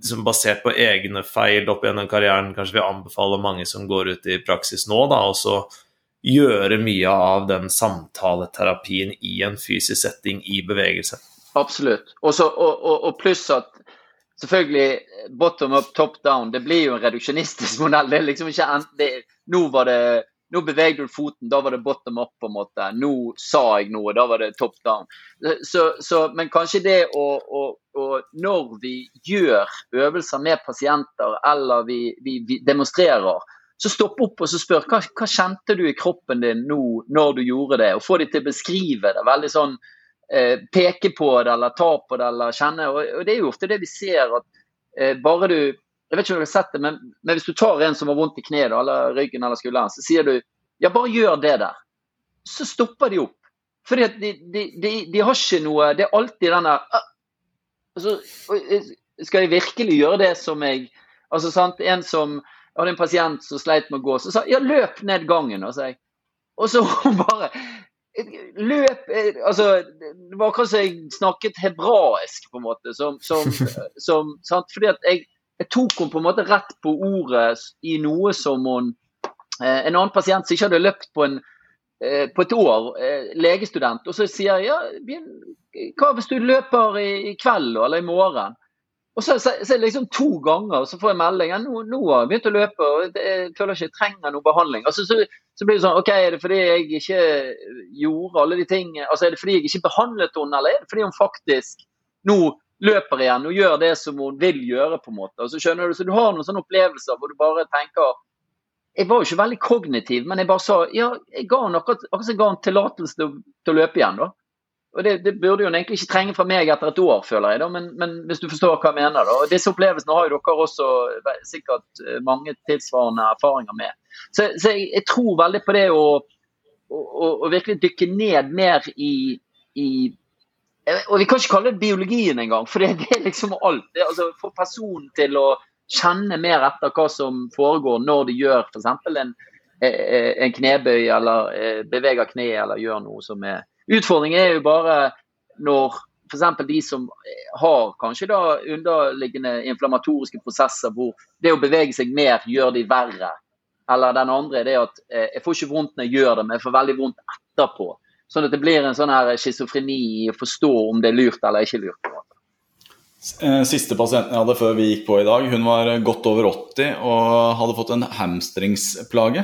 liksom basert på egne feil opp gjennom karrieren, kanskje vi anbefaler mange som går ut i praksis nå, da, og så gjøre mye av den samtaleterapien i en fysisk setting i bevegelse. Absolutt. Også, og, og, og pluss at selvfølgelig bottom up, top down. Det blir jo en reduksjonistisk modell. Det er liksom ikke det, Nå var det nå beveget du foten, da var det bottom up. på en måte. Nå sa jeg noe, da var det top down. Så, så, men kanskje det å, å, å, Når vi gjør øvelser med pasienter eller vi, vi, vi demonstrerer, så stopp opp og så spør hva, hva kjente du i kroppen din nå når du gjorde det, og få dem til å beskrive det. veldig sånn Peke på det eller ta på det eller kjenne. Og, Det er jo ofte det vi ser at eh, bare du jeg vet ikke om du har sett det, men, men hvis du tar en som har vondt i kneet eller ryggen eller skulderen, så sier du ja, bare gjør det der. Så stopper de opp. Fordi de, de, de, de har ikke noe Det er alltid denne altså, Skal jeg virkelig gjøre det som jeg Altså, sant, En som hadde en pasient som sleit med å gå, så sa ja, løp ned gangen. Og så, og så bare Løp altså, Det var akkurat som jeg snakket hebraisk, på en måte. Som, som, som sant? Fordi at jeg jeg tok henne på en måte rett på ordet i noe som hun eh, En annen pasient som ikke hadde løpt på, en, eh, på et år, eh, legestudent, og så sier jeg ja, hva hvis du løper i, i kveld eller i morgen? Og så, så, så liksom to ganger så får jeg melding ja, nå, har jeg begynt å løpe og jeg føler ikke jeg trenger noe behandling. Altså, så, så, blir det sånn OK, er det fordi jeg ikke gjorde alle de tingene Altså er det fordi jeg ikke behandlet henne, eller er det fordi hun faktisk nå løper igjen og gjør det som hun vil gjøre. på en måte. Og Så skjønner du, så du har noen sånne opplevelser hvor du bare tenker Jeg var jo ikke veldig kognitiv, men jeg bare sa ja, jeg ga henne akkurat, akkurat jeg ga henne tillatelse til, til, å løpe igjen. da. Og det, det, burde jo egentlig ikke trenge fra meg etter et år, føler jeg. da, men, men hvis du forstår hva jeg mener. da. Og Disse opplevelsene har jo dere også sikkert eh, mange tilsvarende erfaringer med. Så, så jeg, jeg, tror veldig på det å, å, å virkelig dykke ned mer i, i og Vi kan ikke kalle det biologien engang, for det, er liksom alt. Det, altså, Få personen til å kjenne mer etter hva som foregår når de gjør f.eks. En, eh, en knebøy eller eh, beveger kneet eller gjør noe som er Utfordringen er jo bare når f.eks. de som har kanskje da underliggende inflammatoriske prosesser hvor det å bevege seg mer gjør de verre. Eller den andre er det at eh, jeg får ikke vondt når jeg gjør det, men jeg får veldig vondt etterpå. Sånn at det blir en sånn her schizofreni i å forstå om det er lurt eller ikke lurt. Eh, siste pasienten jeg hadde før vi gikk på i dag, hun var godt over 80 og hadde fått en hamstringsplage.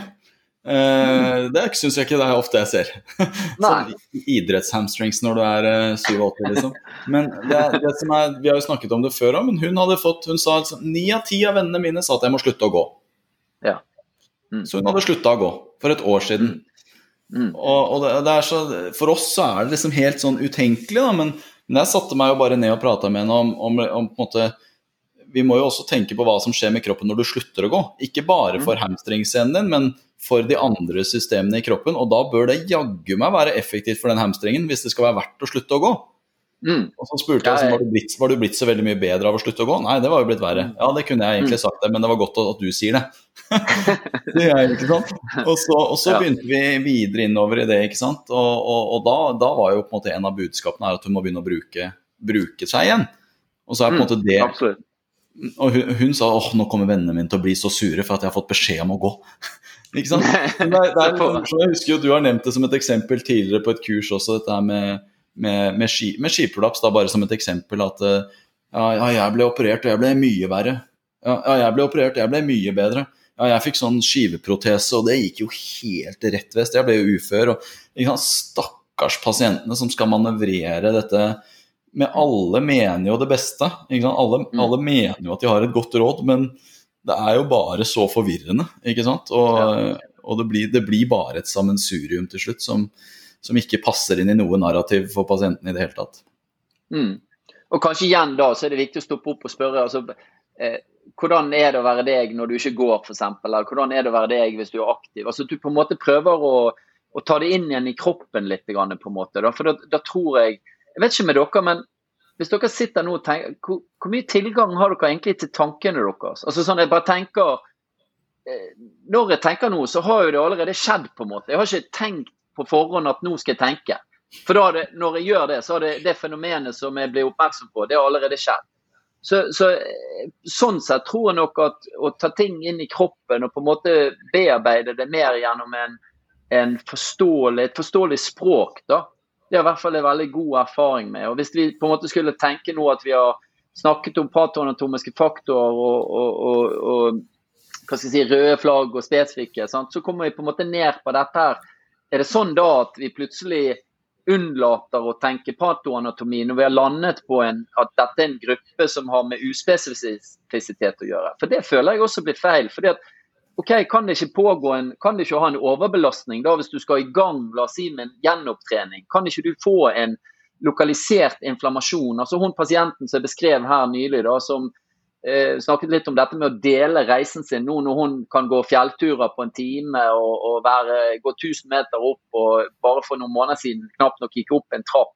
Mm. Det syns jeg ikke det er ofte jeg ser. sånn idrettshamstrings når du er 87, eh, liksom. Men det, det som er, Vi har jo snakket om det før òg, men hun hadde fått Hun sa altså ni av ti av vennene mine sa at jeg må slutte å gå. Ja. Mm. Så hun hadde slutta å gå for et år siden. Mm. Mm. Og, og det, det så, for oss så er det liksom helt sånn utenkelig, da, men, men jeg satte meg jo bare ned og prata med henne om, om, om, på en måte Vi må jo også tenke på hva som skjer med kroppen når du slutter å gå. Ikke bare for mm. hamstringscenen din, men for de andre systemene i kroppen. Og da bør det jaggu meg være effektivt for den hamstringen hvis det skal være verdt å slutte å gå. Mm. Og så spurte jeg var du, blitt, var du blitt så veldig mye bedre av å slutte å gå. Nei, det var jo blitt verre. Ja, det kunne jeg egentlig mm. sagt, det, men det var godt at du sier det. det er ikke sant? Og så, og så ja. begynte vi videre innover i det, ikke sant. Og, og, og da, da, var jo på en måte en av budskapene at hun må begynne å bruke, bruke seg igjen. Og så er på en mm, måte det. Og hun, hun sa åh, nå kommer vennene mine til å bli så sure for at jeg har fått beskjed om å gå. ikke sant? Det det er, jeg husker jo du har nevnt det som et eksempel tidligere på et kurs også, dette med med, med, ski, med skiprolaps, da bare som et eksempel at eh, ja, jeg ble operert, og jeg ble mye verre. Ja, ja, jeg ble operert, og jeg ble mye bedre. Ja, jeg fikk sånn skiveprotese, og det gikk jo helt rett vest. Jeg ble jo ufør. og ikke sant, Stakkars pasientene som skal manøvrere dette med Alle mener jo det beste. Alle, mm. alle, mener jo at de har et godt råd, men det er jo bare så forvirrende. ikke sant? Og, og det, blir, det, blir, bare et sammensurium til slutt som, som ikke passer inn i noe narrativ for pasienten i det hele tatt. Mm. Og kanskje igjen da, så er det viktig å stoppe opp og spørre altså, eh, hvordan er det å være deg når du ikke går, f.eks. Eller hvordan er det å være deg hvis du er aktiv. Altså Du på en måte prøver å, å ta det inn igjen i kroppen litt. på en måte. Da. For da, da, tror jeg Jeg vet ikke med dere, men hvis dere sitter nå og tenker hvor, hvor, mye tilgang har dere egentlig til tankene deres? Altså sånn Jeg bare tenker eh, når jeg tenker nå, så har jo det allerede skjedd, på en måte. Jeg har ikke tenkt på forhånd at nå skal jeg tenke. For da det, når jeg gjør det, så har det, det fenomenet som jeg blir oppmerksom på, det har allerede skjedd. Så, så, sånn sett tror jeg nok at å ta ting inn i kroppen og på en måte bearbeide det mer gjennom en, en forståelig, et forståelig språk, da, det er i hvert fall en veldig god erfaring med. Og Hvis vi på en måte skulle tenke nå at vi har snakket om patoanatomiske faktorer og, og, og, og hva skal si, røde flagg og spesifikke, sant? så kommer vi på en måte ned på dette her. Er det sånn da at vi plutselig unnlater å tenke patoanatomi når vi har landet på en, at dette er en gruppe som har med uspesifisitet å gjøre. For Det føler jeg også blir feil. fordi at ok, Kan det en, kan det ikke ha en overbelastning da hvis du skal i gang la oss si, med en gjenopptrening? Kan ikke du få en lokalisert inflammasjon? Altså hun Pasienten som jeg beskrev her nylig, da, som eh, snakket litt om dette med å dele reisen sin nå når hun kan gå fjellturer på en time og, og være, gå 1000 meter opp og bare for noen måneder siden knapt nok gikk opp en trapp.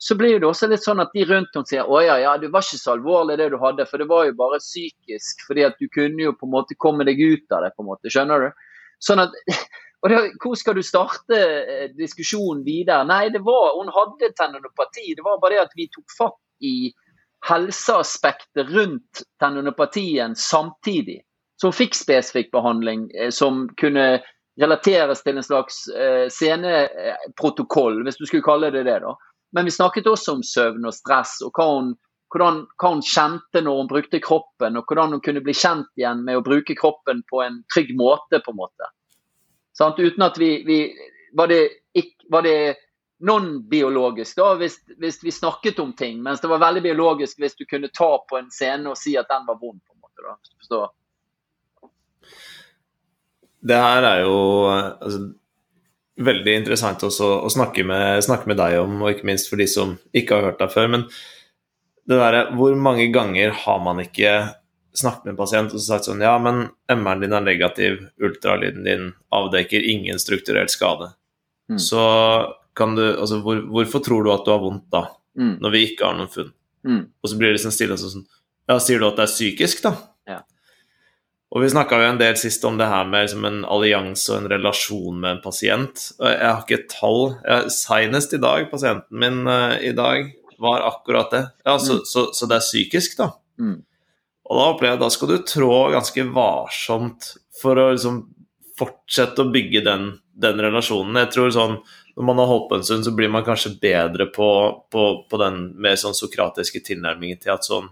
Så blir det også litt sånn at de rundt henne sier å ja, ja, det var ikke så alvorlig det du hadde, for det var jo bare psykisk. fordi at du kunne jo på en måte komme deg ut av det, på en måte. Skjønner du? Sånn at og det, Hvor skal du starte eh, diskusjonen videre? Nei, det var, hun hadde tendinopati. Det var bare det at vi tok fatt i helseaspektet rundt tendinopatien samtidig. Så hun fikk spesifikk behandling eh, som kunne relateres til en slags eh, sceneprotokoll, hvis du skulle kalle det det. da. Men vi snakket også om søvn og stress, og hva hun, hvordan, hva hun kjente når hun brukte kroppen, og hvordan hun kunne bli kjent igjen med å bruke kroppen på en trygg måte. på en måte. Sånn, Uten at vi, vi var, det, det non-biologisk da, hvis, hvis, vi snakket om ting, mens det var veldig biologisk hvis du kunne ta på en scene og si at den var vond. på en måte da, Forstår? Det her er jo altså, veldig interessant også å snakke med, snakke med, deg om, og ikke minst for de som ikke har hørt deg før. Men det derre Hvor mange ganger har man ikke snakket med en pasient og sagt sånn Ja, men MR-en din er negativ, ultralyden din avdekker ingen strukturert skade. Mm. Så kan du, altså, hvor, hvorfor tror du at du har vondt da, mm. når vi ikke har noen funn? Mm. Og så blir det liksom stille sånn Ja, sier du at det er psykisk, da? Og vi snakka jo en del sist om det her med liksom, en allianse og en relasjon med en pasient. Jeg har ikke et tall. Seinest i dag, pasienten min uh, i dag, var akkurat det. Ja, så, mm. så, så det er psykisk, da. Mm. Og da opplever jeg da skal du trå ganske varsomt for å liksom fortsette å bygge den, den relasjonen. Jeg tror sånn når man har holdt på en stund, så blir man kanskje bedre på, på, på den mer sånn sokratiske tilnærmingen til at sånn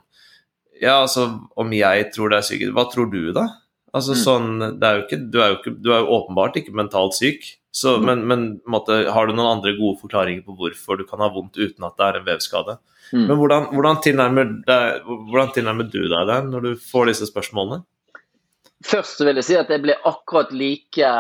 Ja, altså, om jeg tror det er sykt, hva tror du, da? Altså mm. sånn det er jo ikke, du, er jo ikke, du er jo åpenbart ikke mentalt syk, så, mm. men, men måtte, har du noen andre gode forklaringer på hvorfor du kan ha vondt uten at det er en vevskade? Mm. Men hvordan, hvordan, tilnærmer deg, hvordan, tilnærmer du deg det når du får disse spørsmålene? Først vil jeg si at jeg ble akkurat like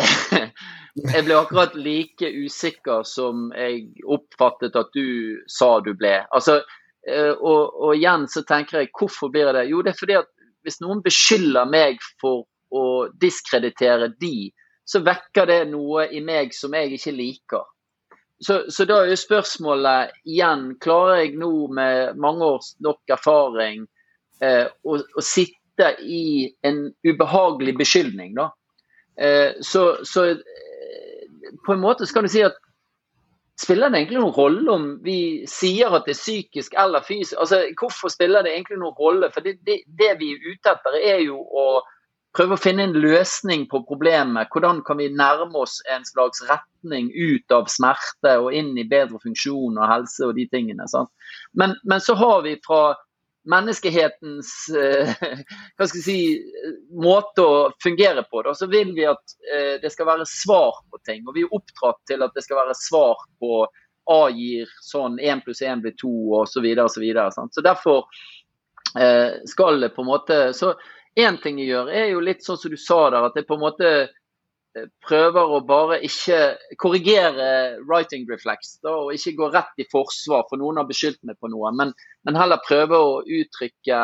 Jeg ble akkurat like usikker som jeg oppfattet at du sa du ble. Altså, og, og, igjen så tenker jeg, hvorfor blir det? Jo, det er fordi at hvis noen beskylder meg for å diskreditere de, så vekker det noe i meg som jeg ikke liker. Så, så da er jo spørsmålet igjen, klarer jeg nå med mange års nok erfaring eh, å, å sitte i en ubehagelig beskyldning, da? Eh, så, så på en måte skal du si at Spiller det egentlig noen rolle om vi sier at det er psykisk eller fysisk? Altså, Hvorfor spiller det egentlig noen rolle? For det, det, det vi er ute etter, er jo å prøve å finne en løsning på problemet. Hvordan kan vi nærme oss en slags retning ut av smerte og inn i bedre funksjon og helse og de tingene. Men, men, så har vi fra menneskehetens eh, hva skal jeg si, måte å fungere på, da, så vil vi at eh, det skal være svar på ting. Og vi er oppdratt til at det skal være svar på A gir sånn 1 pluss 1 blir 2 osv. Så, og så, videre, så derfor eh, skal det på en måte Så én ting jeg gjør, er jo litt sånn som du sa der, at det på en måte prøver å bare ikke korrigere writing reflex da, og ikke gå rett i forsvar, for noen har beskyldt meg på noe, men, men heller prøve å uttrykke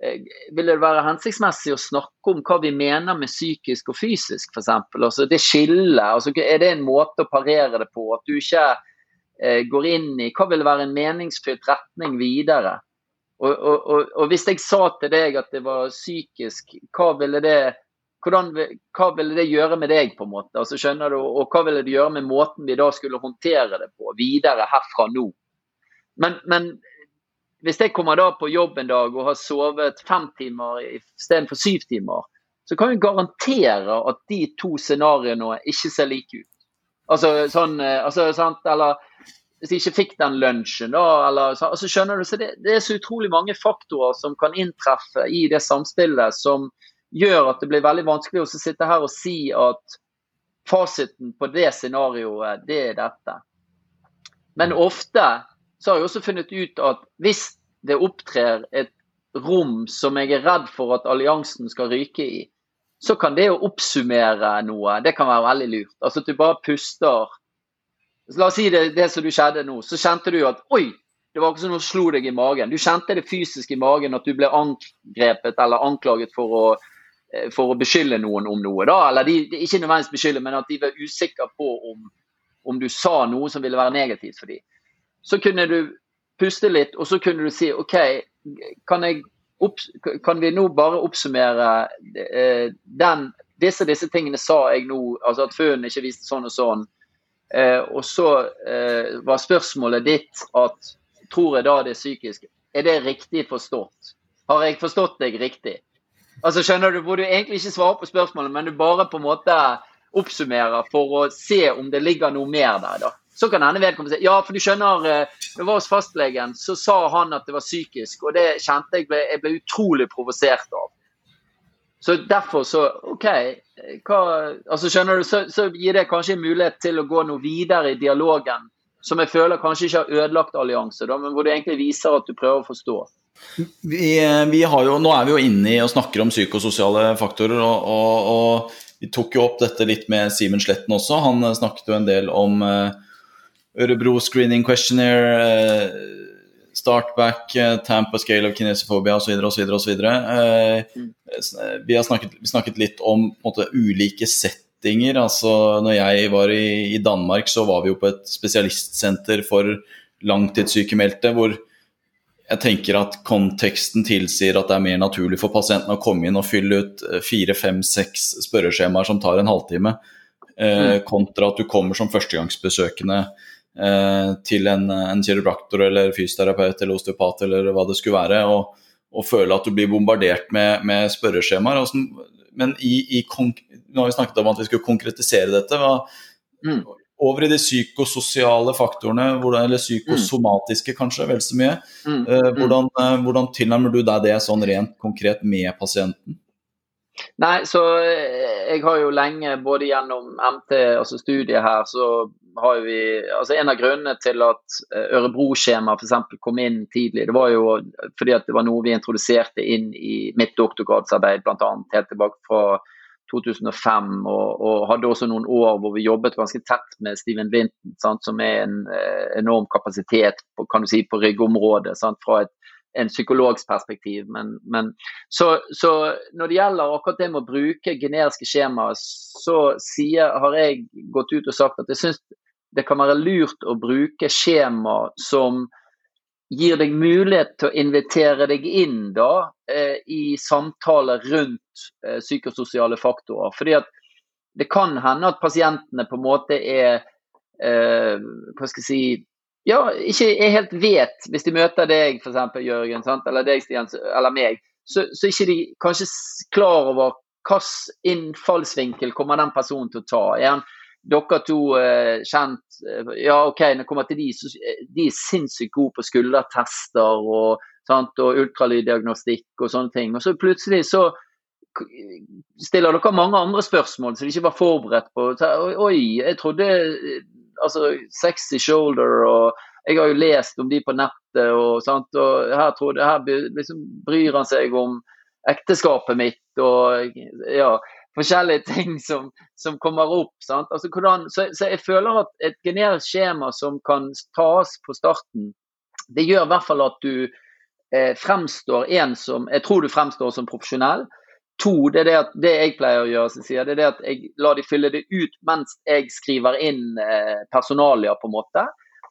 eh, vil det være hensiktsmessig å snakke om hva vi mener med psykisk og fysisk, f.eks.? Altså det skillet. Altså, er det en måte å parere det på? At du ikke eh, går inn i hva vil være en meningsfylt retning videre? Og, og, og, og, hvis jeg sa til deg at det var psykisk, hva ville det hvordan, hva ville det gjøre med deg, på en måte? Altså, skjønner du, Og hva ville det gjøre med måten vi da skulle håndtere det på videre herfra nå? Men, men hvis jeg kommer da på jobb en dag og har sovet fem timer istedenfor syv timer, så kan vi garantere at de to scenarioene ikke ser like ut. Altså sånn eh, altså, sant, Eller hvis de ikke fikk den lunsjen, da, eller altså, Skjønner du? Så det, det, er så utrolig mange faktorer som kan inntreffe i det samspillet som gjør at det blir veldig vanskelig å sitte her og si at fasiten på det scenarioet, det er dette. Men ofte så har jeg også funnet ut at hvis det opptrer et rom som jeg er redd for at alliansen skal ryke i, så kan det å oppsummere noe, det kan være veldig lurt. Altså at du bare puster. La oss si det, det som du skjedde nå. Så kjente du at oi, det var ikke som noe slo deg i magen. Du kjente det fysisk i magen at du ble angrepet eller anklaget for å, for å beskylde noen om noe. da, Eller de, ikke nødvendigvis beskylde, men at de var usikre på om, om du sa noe som ville være negativt for dem. Så kunne du puste litt, og så kunne du si OK, kan jeg kan vi nå bare oppsummere eh, den, disse disse tingene sa jeg nå, altså at fønen ikke viste sånn og sånn. Eh, og så eh, var spørsmålet ditt at tror jeg da det er psykisk. Er det riktig forstått? Har jeg forstått deg riktig? Altså skjønner du, Hvor du egentlig ikke svarer på spørsmålet, men du bare på en måte oppsummerer for å se om det ligger noe mer der. da. Så kan hende vedkommende si ja, for du skjønner, det var hos fastlegen, så sa han at det var psykisk. Og det kjente jeg ble, jeg ble utrolig provosert av. Så derfor så OK. Hva, altså skjønner du, så, så, gir det kanskje en mulighet til å gå noe videre i dialogen som jeg føler kanskje ikke har ødelagt allianse, da, men hvor du egentlig viser at du prøver å forstå. Vi, vi jo, nå er vi jo inne i og snakker om psykososiale faktorer. og, og, og vi tok jo opp dette litt med Simen Sletten også. Han snakket jo en del om eh, Ørebro Screening Questionnaire, eh, Startback, tamp Tampa Scale of kinesophobia osv. osv. osv. Vi har snakket, vi snakket litt om måte, ulike settinger. altså når jeg var i, i, Danmark, så var vi jo på et spesialistsenter for langtidssykemeldte. hvor jeg tenker at konteksten tilsier at det er mer naturlig for pasienten å komme inn og fylle ut eh, fire, fem, seks spørreskjemaer som tar en halvtime, eh, kontra at du kommer som førstegangsbesøkende Eh, til en, en kiropraktor eller fysioterapeut eller osteopat eller hva det skulle være, og, og føle at du blir bombardert med, med spørreskjemaer. Men i, i, nå har vi snakket om at vi skulle konkretisere dette. Hva, mm. Over i de psykososiale faktorene, eller psykosomatiske kanskje, vel så mye. Mm. Eh, mm. hvordan, eh, hvordan tilnærmer du deg det sånn rent konkret med pasienten? Nei, så jeg har jo lenge, både gjennom MT, altså studiet her, så har vi altså En av grunnene til at eh, Ørebro-skjemaet f.eks. kom inn tidlig, det var jo fordi at det var noe vi introduserte inn i mitt doktorgradsarbeid, bl.a. helt tilbake fra 2005. Og, og, hadde også noen år hvor vi jobbet ganske tett med Steven Vinton, sant, som er en eh, enorm kapasitet på, kan du si, på ryggområdet. Sant, fra et en psykologs perspektiv. Men, men så, så, når det gjelder akkurat det med å bruke generiske skjemaer, så sier, har jeg gått ut og sagt at jeg syns det kan være lurt å bruke skjema som gir deg mulighet til å invitere deg inn da, eh, i samtaler rundt eh, psykososiale faktorer. Fordi at det kan hende at pasientene på en måte er eh, hva skal jeg si, ja, ikke helt vet, hvis de møter deg f.eks. Jørgen, sant? eller deg Stian, eller meg, så, så ikke de kanskje klar over hvilken innfallsvinkel kommer den personen til å ta. Er han dere to eh, kjent eh, Ja, OK, når det kommer til de, så eh, de er sinnssykt gode på skuldertester og, sant, og ultralyddiagnostikk og sånne ting. Og så plutselig så stiller dere mange andre spørsmål som de ikke var forberedt på. Oi, jeg trodde altså sexy shoulder og jeg har jo lest om de på nettet, og, sant, og her, trodde, her liksom, bryr han seg om ekteskapet mitt og ja, forskjellige ting som, som kommer opp. Altså, hvordan, så, så, jeg føler at et generisk skjema som kan tas på starten, det gjør i hvert fall at du eh, fremstår en som Jeg tror du fremstår som profesjonell. To, det er det, at, det jeg pleier å gjøre, sier, det er det at jeg lar de fylle det ut mens jeg skriver inn eh, personalia, på en måte.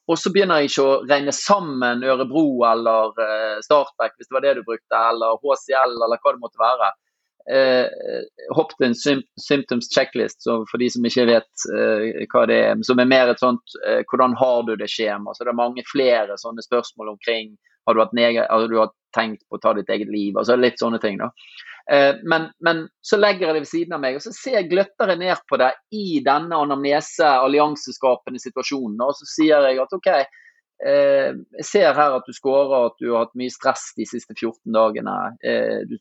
Og så begynner jeg ikke å regne sammen Ørebro eller eh, Startback, hvis det var det du brukte, eller HCL eller hva det måtte være. Eh, hoppet en symptoms checklist, for de som ikke vet eh, hva det er. Som er mer et sånt eh, hvordan har du det-skjema. Så det er mange flere sånne spørsmål omkring har du, hatt har du hatt tenkt på å ta ditt eget liv. altså Litt sånne ting. da. Men, men, så legger jeg det ved siden av meg, og så ser jeg gløtter jeg ned på det i denne anamnese, allianseskapende situasjonen. Og så sier jeg at OK, Eh, jeg ser her at du skårer at du har hatt mye stress de siste 14 dagene. Eh,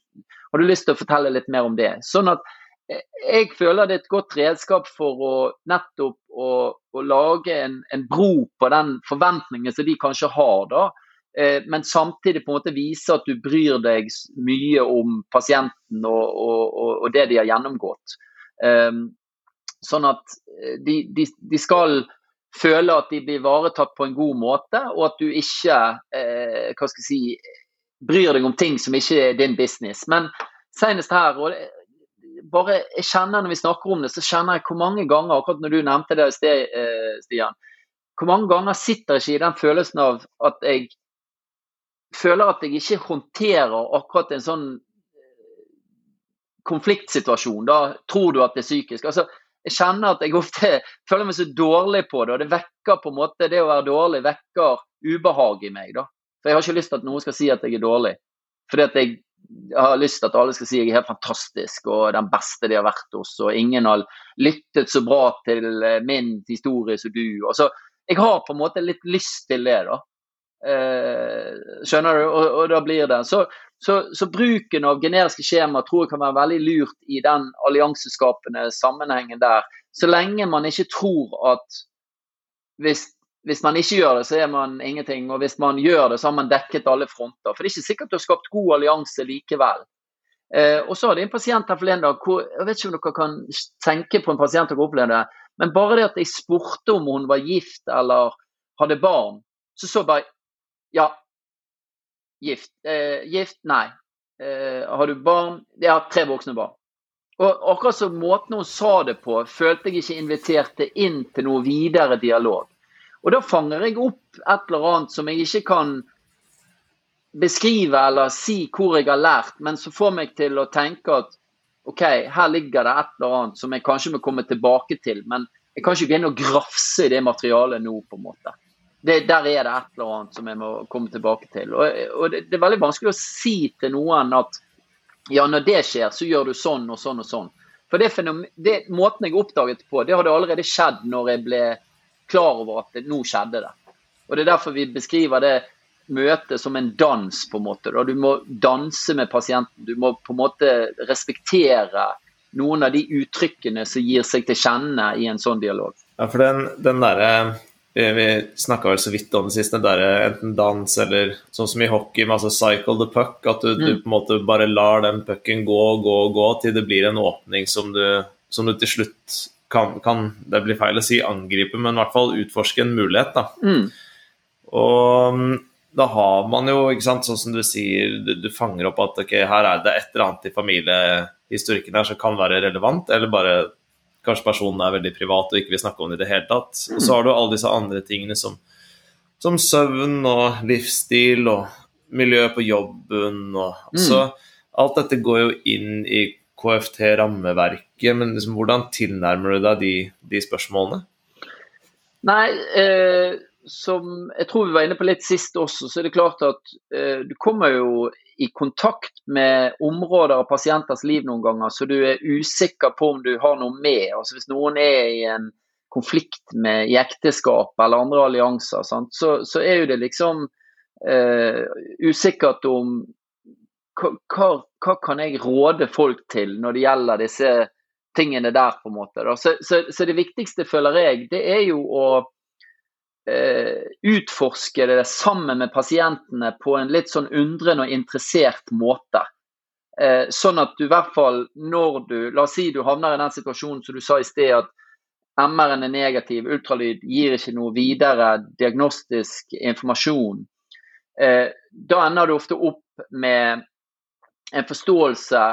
har du lyst til å fortelle litt mer om det? Sånn at eh, jeg føler det er et godt redskap for å nettopp å, å lage en, en, bro på den forventningen som de kanskje har. da, Men samtidig på en måte vise at du bryr deg mye om pasienten og, og, og det de har gjennomgått. Sånn at de, de, de skal føler at de blir ivaretatt på en god måte, og at du ikke eh, hva skal jeg si, bryr deg om ting som ikke er din business. Men senest her og bare jeg kjenner Når vi snakker om det, så kjenner jeg hvor mange ganger akkurat når du nevnte det i sted, eh, Stian, hvor mange ganger sitter jeg ikke i den følelsen av at jeg føler at jeg ikke håndterer akkurat en sånn eh, konfliktsituasjon. Da tror du at det er psykisk. altså jeg kjenner at jeg ofte føler meg så dårlig på det. Og det vekker på en måte det å være dårlig vekker ubehag i meg. da. For jeg har ikke lyst til at noen skal si at jeg er dårlig. Fordi at jeg, har lyst til at alle skal si at jeg er helt fantastisk og den beste de har vært hos. Og ingen har lyttet så bra til eh, min historie som du. Og så, jeg har på en måte litt lyst til det, da. Eh, skjønner du? Og, og da blir det. Så, så, så, bruken av generiske skjema tror jeg kan være veldig lurt i den allianseskapende sammenhengen der. Så lenge man ikke tror at hvis, hvis, man ikke gjør det, så er man ingenting. Og hvis man gjør det, så har man dekket alle fronter. For det er ikke sikkert du har skapt god allianse likevel. Eh, og så hadde jeg en pasient her forleden dag Jeg vet ikke om dere kan tenke på en pasient dere opplevde, men bare det at jeg spurte om hun var gift eller hadde barn, så så bare Ja, Gift? Eh, gift? Nei. Eh, har du barn? Jeg har tre voksne barn. Og akkurat som måten hun sa det på, følte jeg ikke inviterte inn til noe videre dialog. Og da fanger jeg opp et eller annet som jeg ikke kan beskrive eller si hvor jeg har lært, men som får meg til å tenke at OK, her ligger det et eller annet som jeg kanskje må komme tilbake til, men jeg kan ikke begynne å grafse i det materialet nå, på en måte det, der er det et eller annet som jeg må komme tilbake til. Og, og det, det, er veldig vanskelig å si til noen at ja, når det skjer, så gjør du sånn og sånn og sånn. For det, det Måten jeg oppdaget på, det hadde allerede skjedd når jeg ble klar over at det, nå skjedde det. Og Det er derfor vi beskriver det møtet som en dans, på en måte. Du må danse med pasienten. Du må på en måte respektere noen av de uttrykkene som gir seg til kjenne i en sånn dialog. Ja, for den, den der, vi snakka vel så vidt om det siste, der enten dans eller sånn som i hockey, med altså cycle the puck. At du, mm. du, på en måte bare lar den pucken gå og gå og gå til det blir en åpning som du, som du til slutt kan, kan, Det blir feil å si angripe, men i hvert fall utforske en mulighet. da. Mm. Og da har man jo, ikke sant, sånn som du sier, du, du fanger opp at ok, her er det et eller annet i familiehistorikken her som kan være relevant, eller bare kanskje personen er veldig privat og ikke vil snakke om det i det hele tatt. Og så har du alle disse andre tingene som, som søvn og livsstil og miljø på jobben og mm. Så alt dette går jo inn i KFT-rammeverket, men liksom, hvordan tilnærmer du deg de, de spørsmålene? Nei, eh, som jeg tror vi var inne på litt sist også, så er det klart at eh, du kommer jo i kontakt med områder av pasienters liv noen ganger, så du er usikker på om du har noe med. Altså Hvis noen er i en konflikt med i ekteskap eller andre allianser, så, så, er jo det liksom eh, usikkert om hva, hva, kan jeg råde folk til når det gjelder disse tingene der, på en måte. Så, så, så, det viktigste, føler jeg, det er jo å utforske det sammen med pasientene på en litt sånn undrende og interessert måte. Eh, sånn at du i hvert fall når du La oss si du havner i den situasjonen som du sa i sted, at MR-en er negativ, ultralyd gir ikke noe videre diagnostisk informasjon. Eh, da ender du ofte opp med en forståelse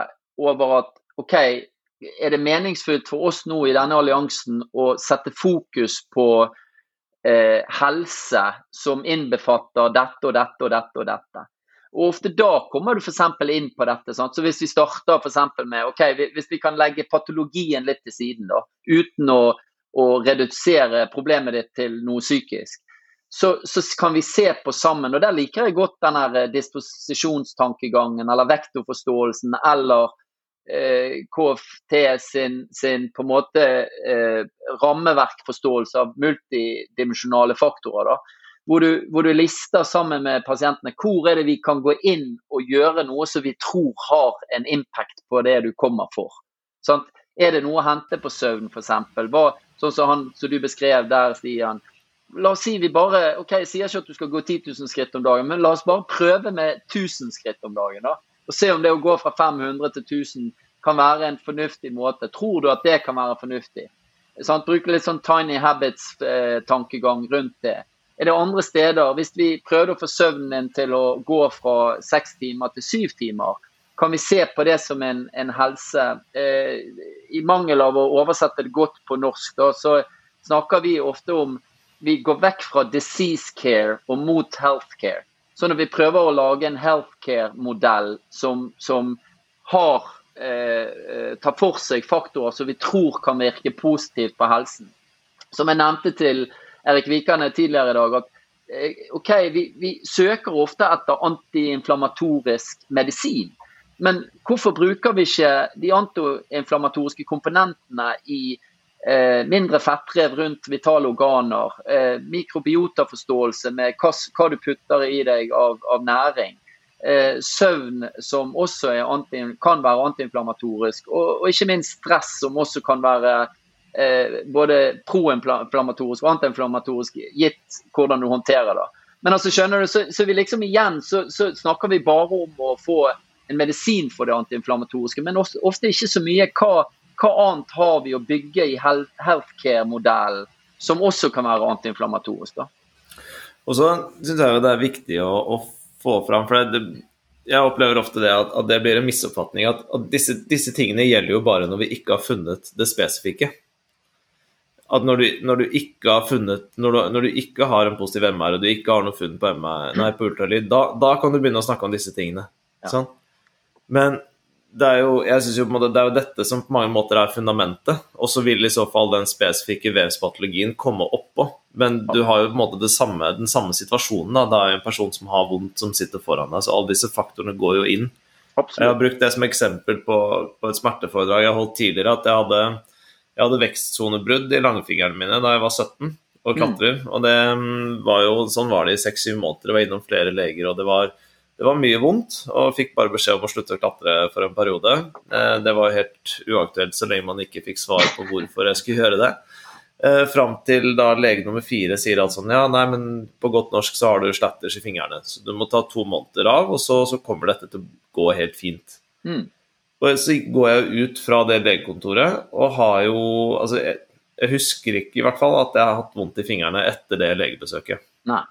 over at OK, er det meningsfullt for oss nå i denne alliansen å sette fokus på eh, helse som innbefatter dette og dette og dette og dette. Og ofte da kommer du f.eks. inn på dette. Sant? Så Hvis vi starter for med ok, hvis vi kan legge patologien litt til siden, da, uten å, å redusere problemet ditt til noe psykisk, så, så, kan vi se på sammen. og Der liker jeg godt den her disposisjonstankegangen eller vektorforståelsen eller eh, KFT sin, sin, på en måte eh, rammeverkforståelse av multidimensjonale faktorer. da hvor du, hvor du, lister sammen med pasientene hvor er det vi kan gå inn og gjøre noe som vi tror har en impact på det du kommer for. Sant? Er det noe å hente på søvn, f.eks.? Sånn som, han, som du beskrev der, Stian. La oss si vi bare ok, Jeg sier ikke at du skal gå 10 000 skritt om dagen, men la oss bare prøve med 1000 skritt om dagen. da, Og se om det å gå fra 500 til 1000 kan være en fornuftig måte. Tror du at det kan være fornuftig? Sånn, Bruke litt sånn tiny habits-tankegang eh, rundt det. Er det andre steder, hvis vi prøvde å få søvnen din til å gå fra seks timer til syv timer, kan vi se på det som en, en helse. Eh, I mangel av å oversette det godt på norsk, da, så snakker vi ofte om vi går vekk fra disease care og mot health care. Så når vi prøver å lage en healthcare-modell som, som har eh, eh tar for seg faktorer som vi tror kan virke positivt på helsen. Som jeg nevnte til Erik Vikane tidligere i dag, at eh, ok, vi, vi søker ofte etter antiinflamatorisk medisin. Men hvorfor bruker vi ikke de antiinflamatoriske komponentene i mindre fettrev rundt vitale organer, eh, mikrobiotaforståelse med hva, hva, du putter i deg av, av næring, eh, søvn som også anti, kan være antiinflamatorisk, og, og, ikke minst stress som også kan være eh, både proinflamatorisk og antiinflamatorisk, gitt hvordan du håndterer det. Men altså, skjønner du, så, så vi liksom igjen så, så, snakker vi bare om å få en medisin for det antiinflamatoriske, men ofte ikke så mye hva, hva, annet har vi å bygge i healthcare-modellen som også kan være antiinflammatorisk. da. Og så syns jeg det er viktig å, å få fram, for det, jeg opplever ofte det at, at, det blir en misoppfatning. At, at disse, disse, tingene gjelder jo bare når vi ikke har funnet det spesifikke at når du, når du, ikke har funnet når du, når du, ikke har en positiv MR, og du ikke har noe funn på, MR, nei, på ultralyd, da, da, kan du begynne å snakke om disse tingene. Ja. Sånn? Men det er, jo, jeg synes jo på en måte, det er jo dette som på mange måter er fundamentet. Og så vil i så fall den spesifikke vevspatologien komme oppå. Men du har jo på en måte samme, den samme situasjonen. da, Det er jo en person som har vondt, som sitter foran deg. Så alle disse faktorene går jo inn. Absolutt. Jeg har brukt det som eksempel på, på et smerteforedrag jeg holdt tidligere. at jeg hadde jeg hadde vekstsonebrudd i langfingrene mine da jeg var 17 og klatrer. Mm. Og det mm, var jo, sånn var det i seks-syv måneder. Jeg var innom flere leger, og det var, det var, mye vondt. Og fikk bare beskjed om å slutte å klatre for en periode. Eh, det var helt uaktuelt så lenge man ikke fikk svar på hvorfor jeg skulle gjøre det. Eh, fram til da lege nummer fire sier at sånn, ja, nei, men på godt norsk så har du slatters i fingrene. Så du må ta to måneder av, og så, så kommer dette til å gå helt fint. Mm. Og så går jeg ut fra det legekontoret og har jo Altså, jeg, jeg, husker ikke i hvert fall at jeg har hatt vondt i fingrene etter det legebesøket. Nei.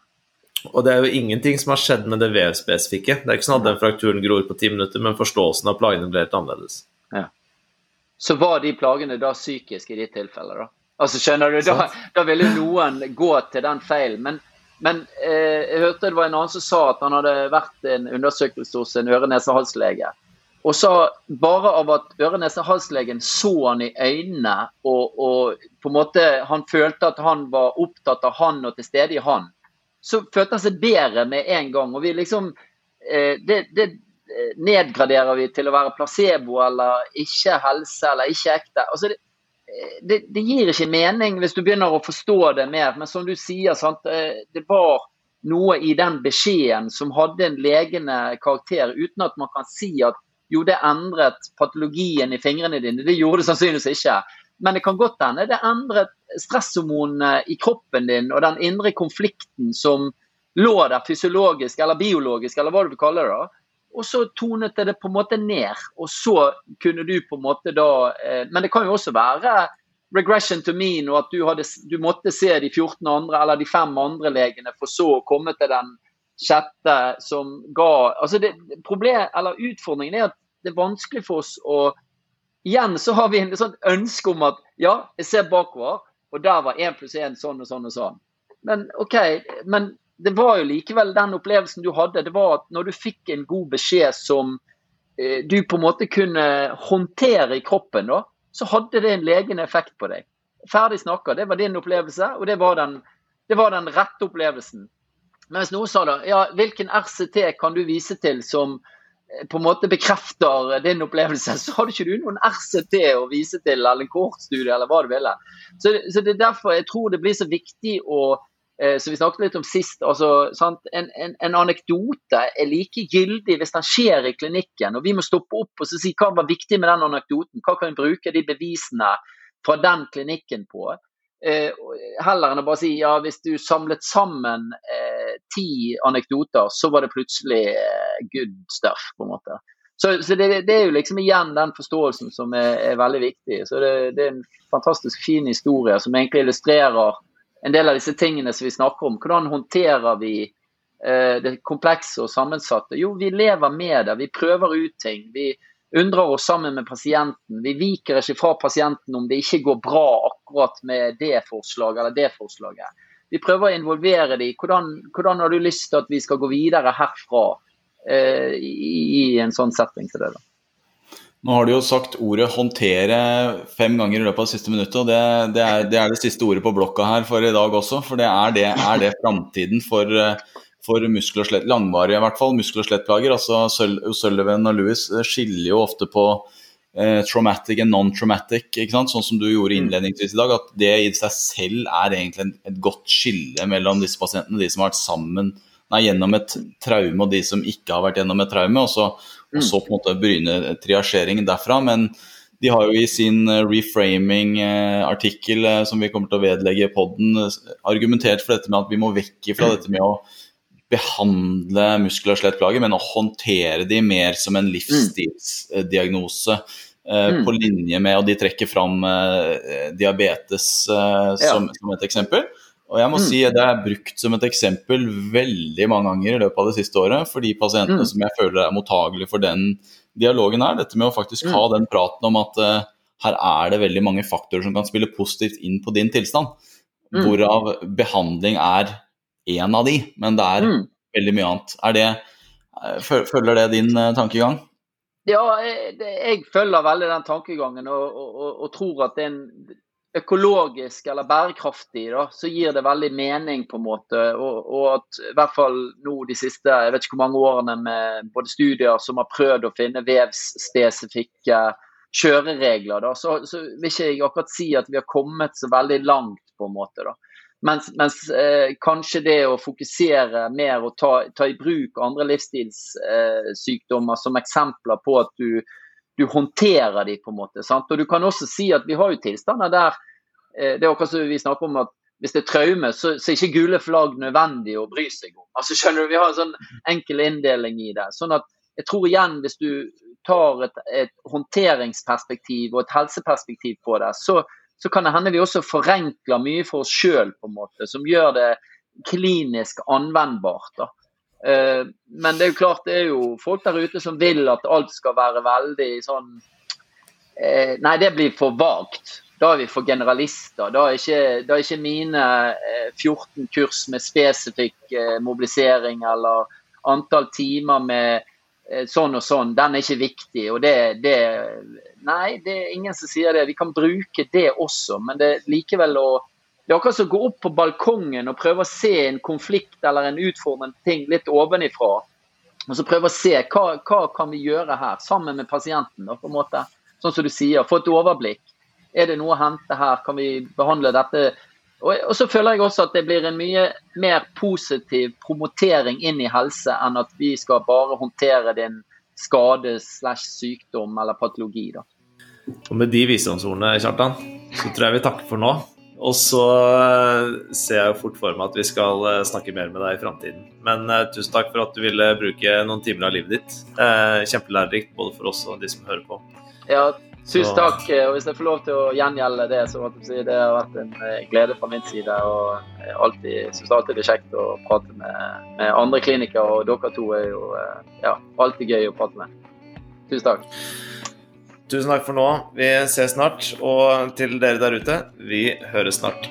Og det er jo ingenting som har skjedd med det vevspesifikke. Det er ikke sånn at den frakturen gror på ti minutter, men forståelsen av plagene ble helt annerledes. Ja. Så var de plagene da psykiske i ditt tilfelle, da? Altså, skjønner du, da, da ville noen gå til den feilen. Men, men eh, jeg hørte det var en annen som sa at han hadde vært en undersøkelse hos en øre-nese-hals-lege. Og så bare av at øre-nese-halslegen så han i øynene, og, og, på en måte han følte at han var opptatt av han og til stede i han, så følte han seg bedre med en gang. Og vi liksom eh, det, det, nedgraderer vi til å være placebo eller ikke helse eller ikke ekte. Altså det, det, det, gir ikke mening hvis du begynner å forstå det mer. Men som du sier, sant? Eh, det var noe i den beskjeden som hadde en legende karakter, uten at man kan si at jo, det endret patologien i fingrene dine. Det gjorde det sannsynligvis ikke. Men det kan godt hende det endret stresshormonene i kroppen din og den indre konflikten som lå der fysiologisk eller biologisk, eller hva du vil kalle det. da. Og så tonet det på en måte ned. Og så kunne du på en måte da eh, Men det kan jo også være regression to mean, og at du, hadde, du måtte se de 14 andre eller de fem andre legene for så å komme til den sjette som ga altså det, problem, eller Utfordringen er at det er vanskelig for oss å Igjen så har vi en sånn ønske om at ja, jeg ser bakover, og der var én pluss én sånn og sånn og sånn. Men OK, men det var jo likevel den opplevelsen du hadde. Det var at når du fikk en god beskjed som eh, du på en måte kunne håndtere i kroppen, da, så hadde det en legende effekt på deg. Ferdig snakka. Det var din opplevelse, og det var den, det var den rette opplevelsen. Mens noen sa da ja, hvilken RCT kan du vise til som på en måte bekrefter din opplevelse, så har du ikke noen RCT å vise til, eller en kortstudie, eller hva du ville. Så, så det er derfor jeg tror det blir så viktig å eh, som vi snakket litt om sist, altså, en, en, en, anekdote er like gyldig hvis den skjer i klinikken. og Vi må stoppe opp og si hva var viktig med den anekdoten. Hva kan vi bruke de bevisene fra den klinikken på? Eh, heller enn å bare si ja, hvis du samlet sammen eh, ti anekdoter, så var det plutselig eh, good stuff, på en måte. Så, så det, det, er jo liksom igjen den forståelsen som er, er veldig viktig. Så det, det, er en fantastisk fin historie som egentlig illustrerer en del av disse tingene som vi snakker om. Hvordan håndterer vi eh, det komplekse og sammensatte? Jo, vi lever med det. Vi prøver ut ting. Vi, undrer oss sammen med pasienten. Vi viker ikke fra pasienten om det ikke går bra akkurat med det forslaget eller det forslaget. Vi prøver å involvere dem. Hvordan, hvordan har du lyst til at vi skal gå videre herfra eh, i, en sånn setting til det? da? Nå har du jo sagt ordet 'håndtere' fem ganger i løpet av det siste minuttet. og det, det, er, det, er, det siste ordet på blokka her for i dag også. For det er det, er det framtiden for uh, for muskel- og slett, langvarige i hvert fall, muskel- og skjelettplager. Altså, Sullivan og Lewis eh, skiller jo ofte på eh, traumatic and non-traumatic, ikke sant? sånn som du gjorde mm. innledningsvis i dag. At det i seg selv er egentlig et godt skille mellom disse pasientene, de som har vært sammen nei, gjennom et traume, og de som ikke har vært gjennom et traume. Og så, og så på en måte bryne triasjeringen derfra. men de har jo i sin eh, reframing-artikkel eh, som vi kommer til å vedlegge i poden, argumentert for dette med at vi må vekk fra dette med å behandle muskel- og skjelettplager, men å håndtere de mer som en livsstilsdiagnose. Eh, mm. På linje med, og de trekker fram uh, diabetes uh, som, ja. som, et eksempel. Og jeg må mm. si det er brukt som et eksempel veldig mange ganger i løpet av det siste året for de pasientene mm. som jeg føler er mottagelige for den dialogen her. Dette med å faktisk ha mm. den praten om at her er det veldig mange faktorer som kan spille positivt inn på din tilstand. Mm. Hvorav behandling er én av de, men det er mm. veldig mye annet. Det, eh, følger det din eh, tankegang? Ja, jeg, jeg følger veldig den tankegangen og, og, og, tror at det er en økologisk eller bærekraftig, da, så gir det veldig mening, på en måte. Og, og, at i hvert fall nå de siste jeg vet ikke hvor mange årene med både studier som har prøvd å finne vevsspesifikke kjøreregler, da, så, så vil ikke jeg akkurat si at vi har kommet så veldig langt, på en måte. da. Mens, mens eh, kanskje det å fokusere mer og ta, ta i bruk andre livsstilssykdommer som eksempler på at du, du håndterer de på en måte. Sant? Og du kan også si at vi har jo tilstander der eh, det er akkurat som vi snakker om at hvis det er traume, så, så er ikke gule flagg nødvendig å bry seg om. Altså skjønner du, Vi har en sånn enkel inndeling i det. sånn at jeg tror igjen, hvis du tar et, et håndteringsperspektiv og et helseperspektiv på det, så, så kan det hende vi også forenkler mye for oss sjøl, som gjør det klinisk anvendbart. da. Uh, men det er jo klart det er jo folk der ute som vil at alt skal være veldig sånn uh, Nei, det blir for vagt. Da er vi for generalister. Da er ikke, da er ikke mine uh, eh, 14 kurs med spesifikk mobilisering eller antall timer med sånn og sånn, den er ikke viktig. og det, det Nei, det er ingen som sier det. Vi kan bruke det også, men det er likevel å Det er akkurat som å gå opp på balkongen og prøve å se en konflikt eller en utfordrende ting litt ovenifra. Og så prøve å se hva, hva kan vi gjøre her, sammen med pasienten. Da, på en måte. Sånn som du sier, få et overblikk. Er det noe å hente her? Kan vi behandle dette? Og, og så føler jeg også at det blir en mye mer positiv promotering inn i helse enn at vi skal bare håndtere din skade slash sykdom eller patologi. da. Og med de visdomsordene, Kjartan, så tror jeg vi takker for nå. Og så eh, ser jeg jo fort for meg at vi skal eh, snakke mer med deg i framtiden. Men uh, tusen takk for at du ville bruke noen timer av livet ditt. Uh, kjempelærerikt både for oss og de som hører på. Ja, Tusen takk. Og hvis jeg får lov til å gjengjelde det, så si, det har vært en glede fra min side. Og jeg syns alltid det er kjekt å prate med, med, andre klinikere, og dere to er jo ja, alltid gøy å prate med. Tusen takk. Tusen takk for nå. Vi ses snart. Og til dere der ute, vi høres snart.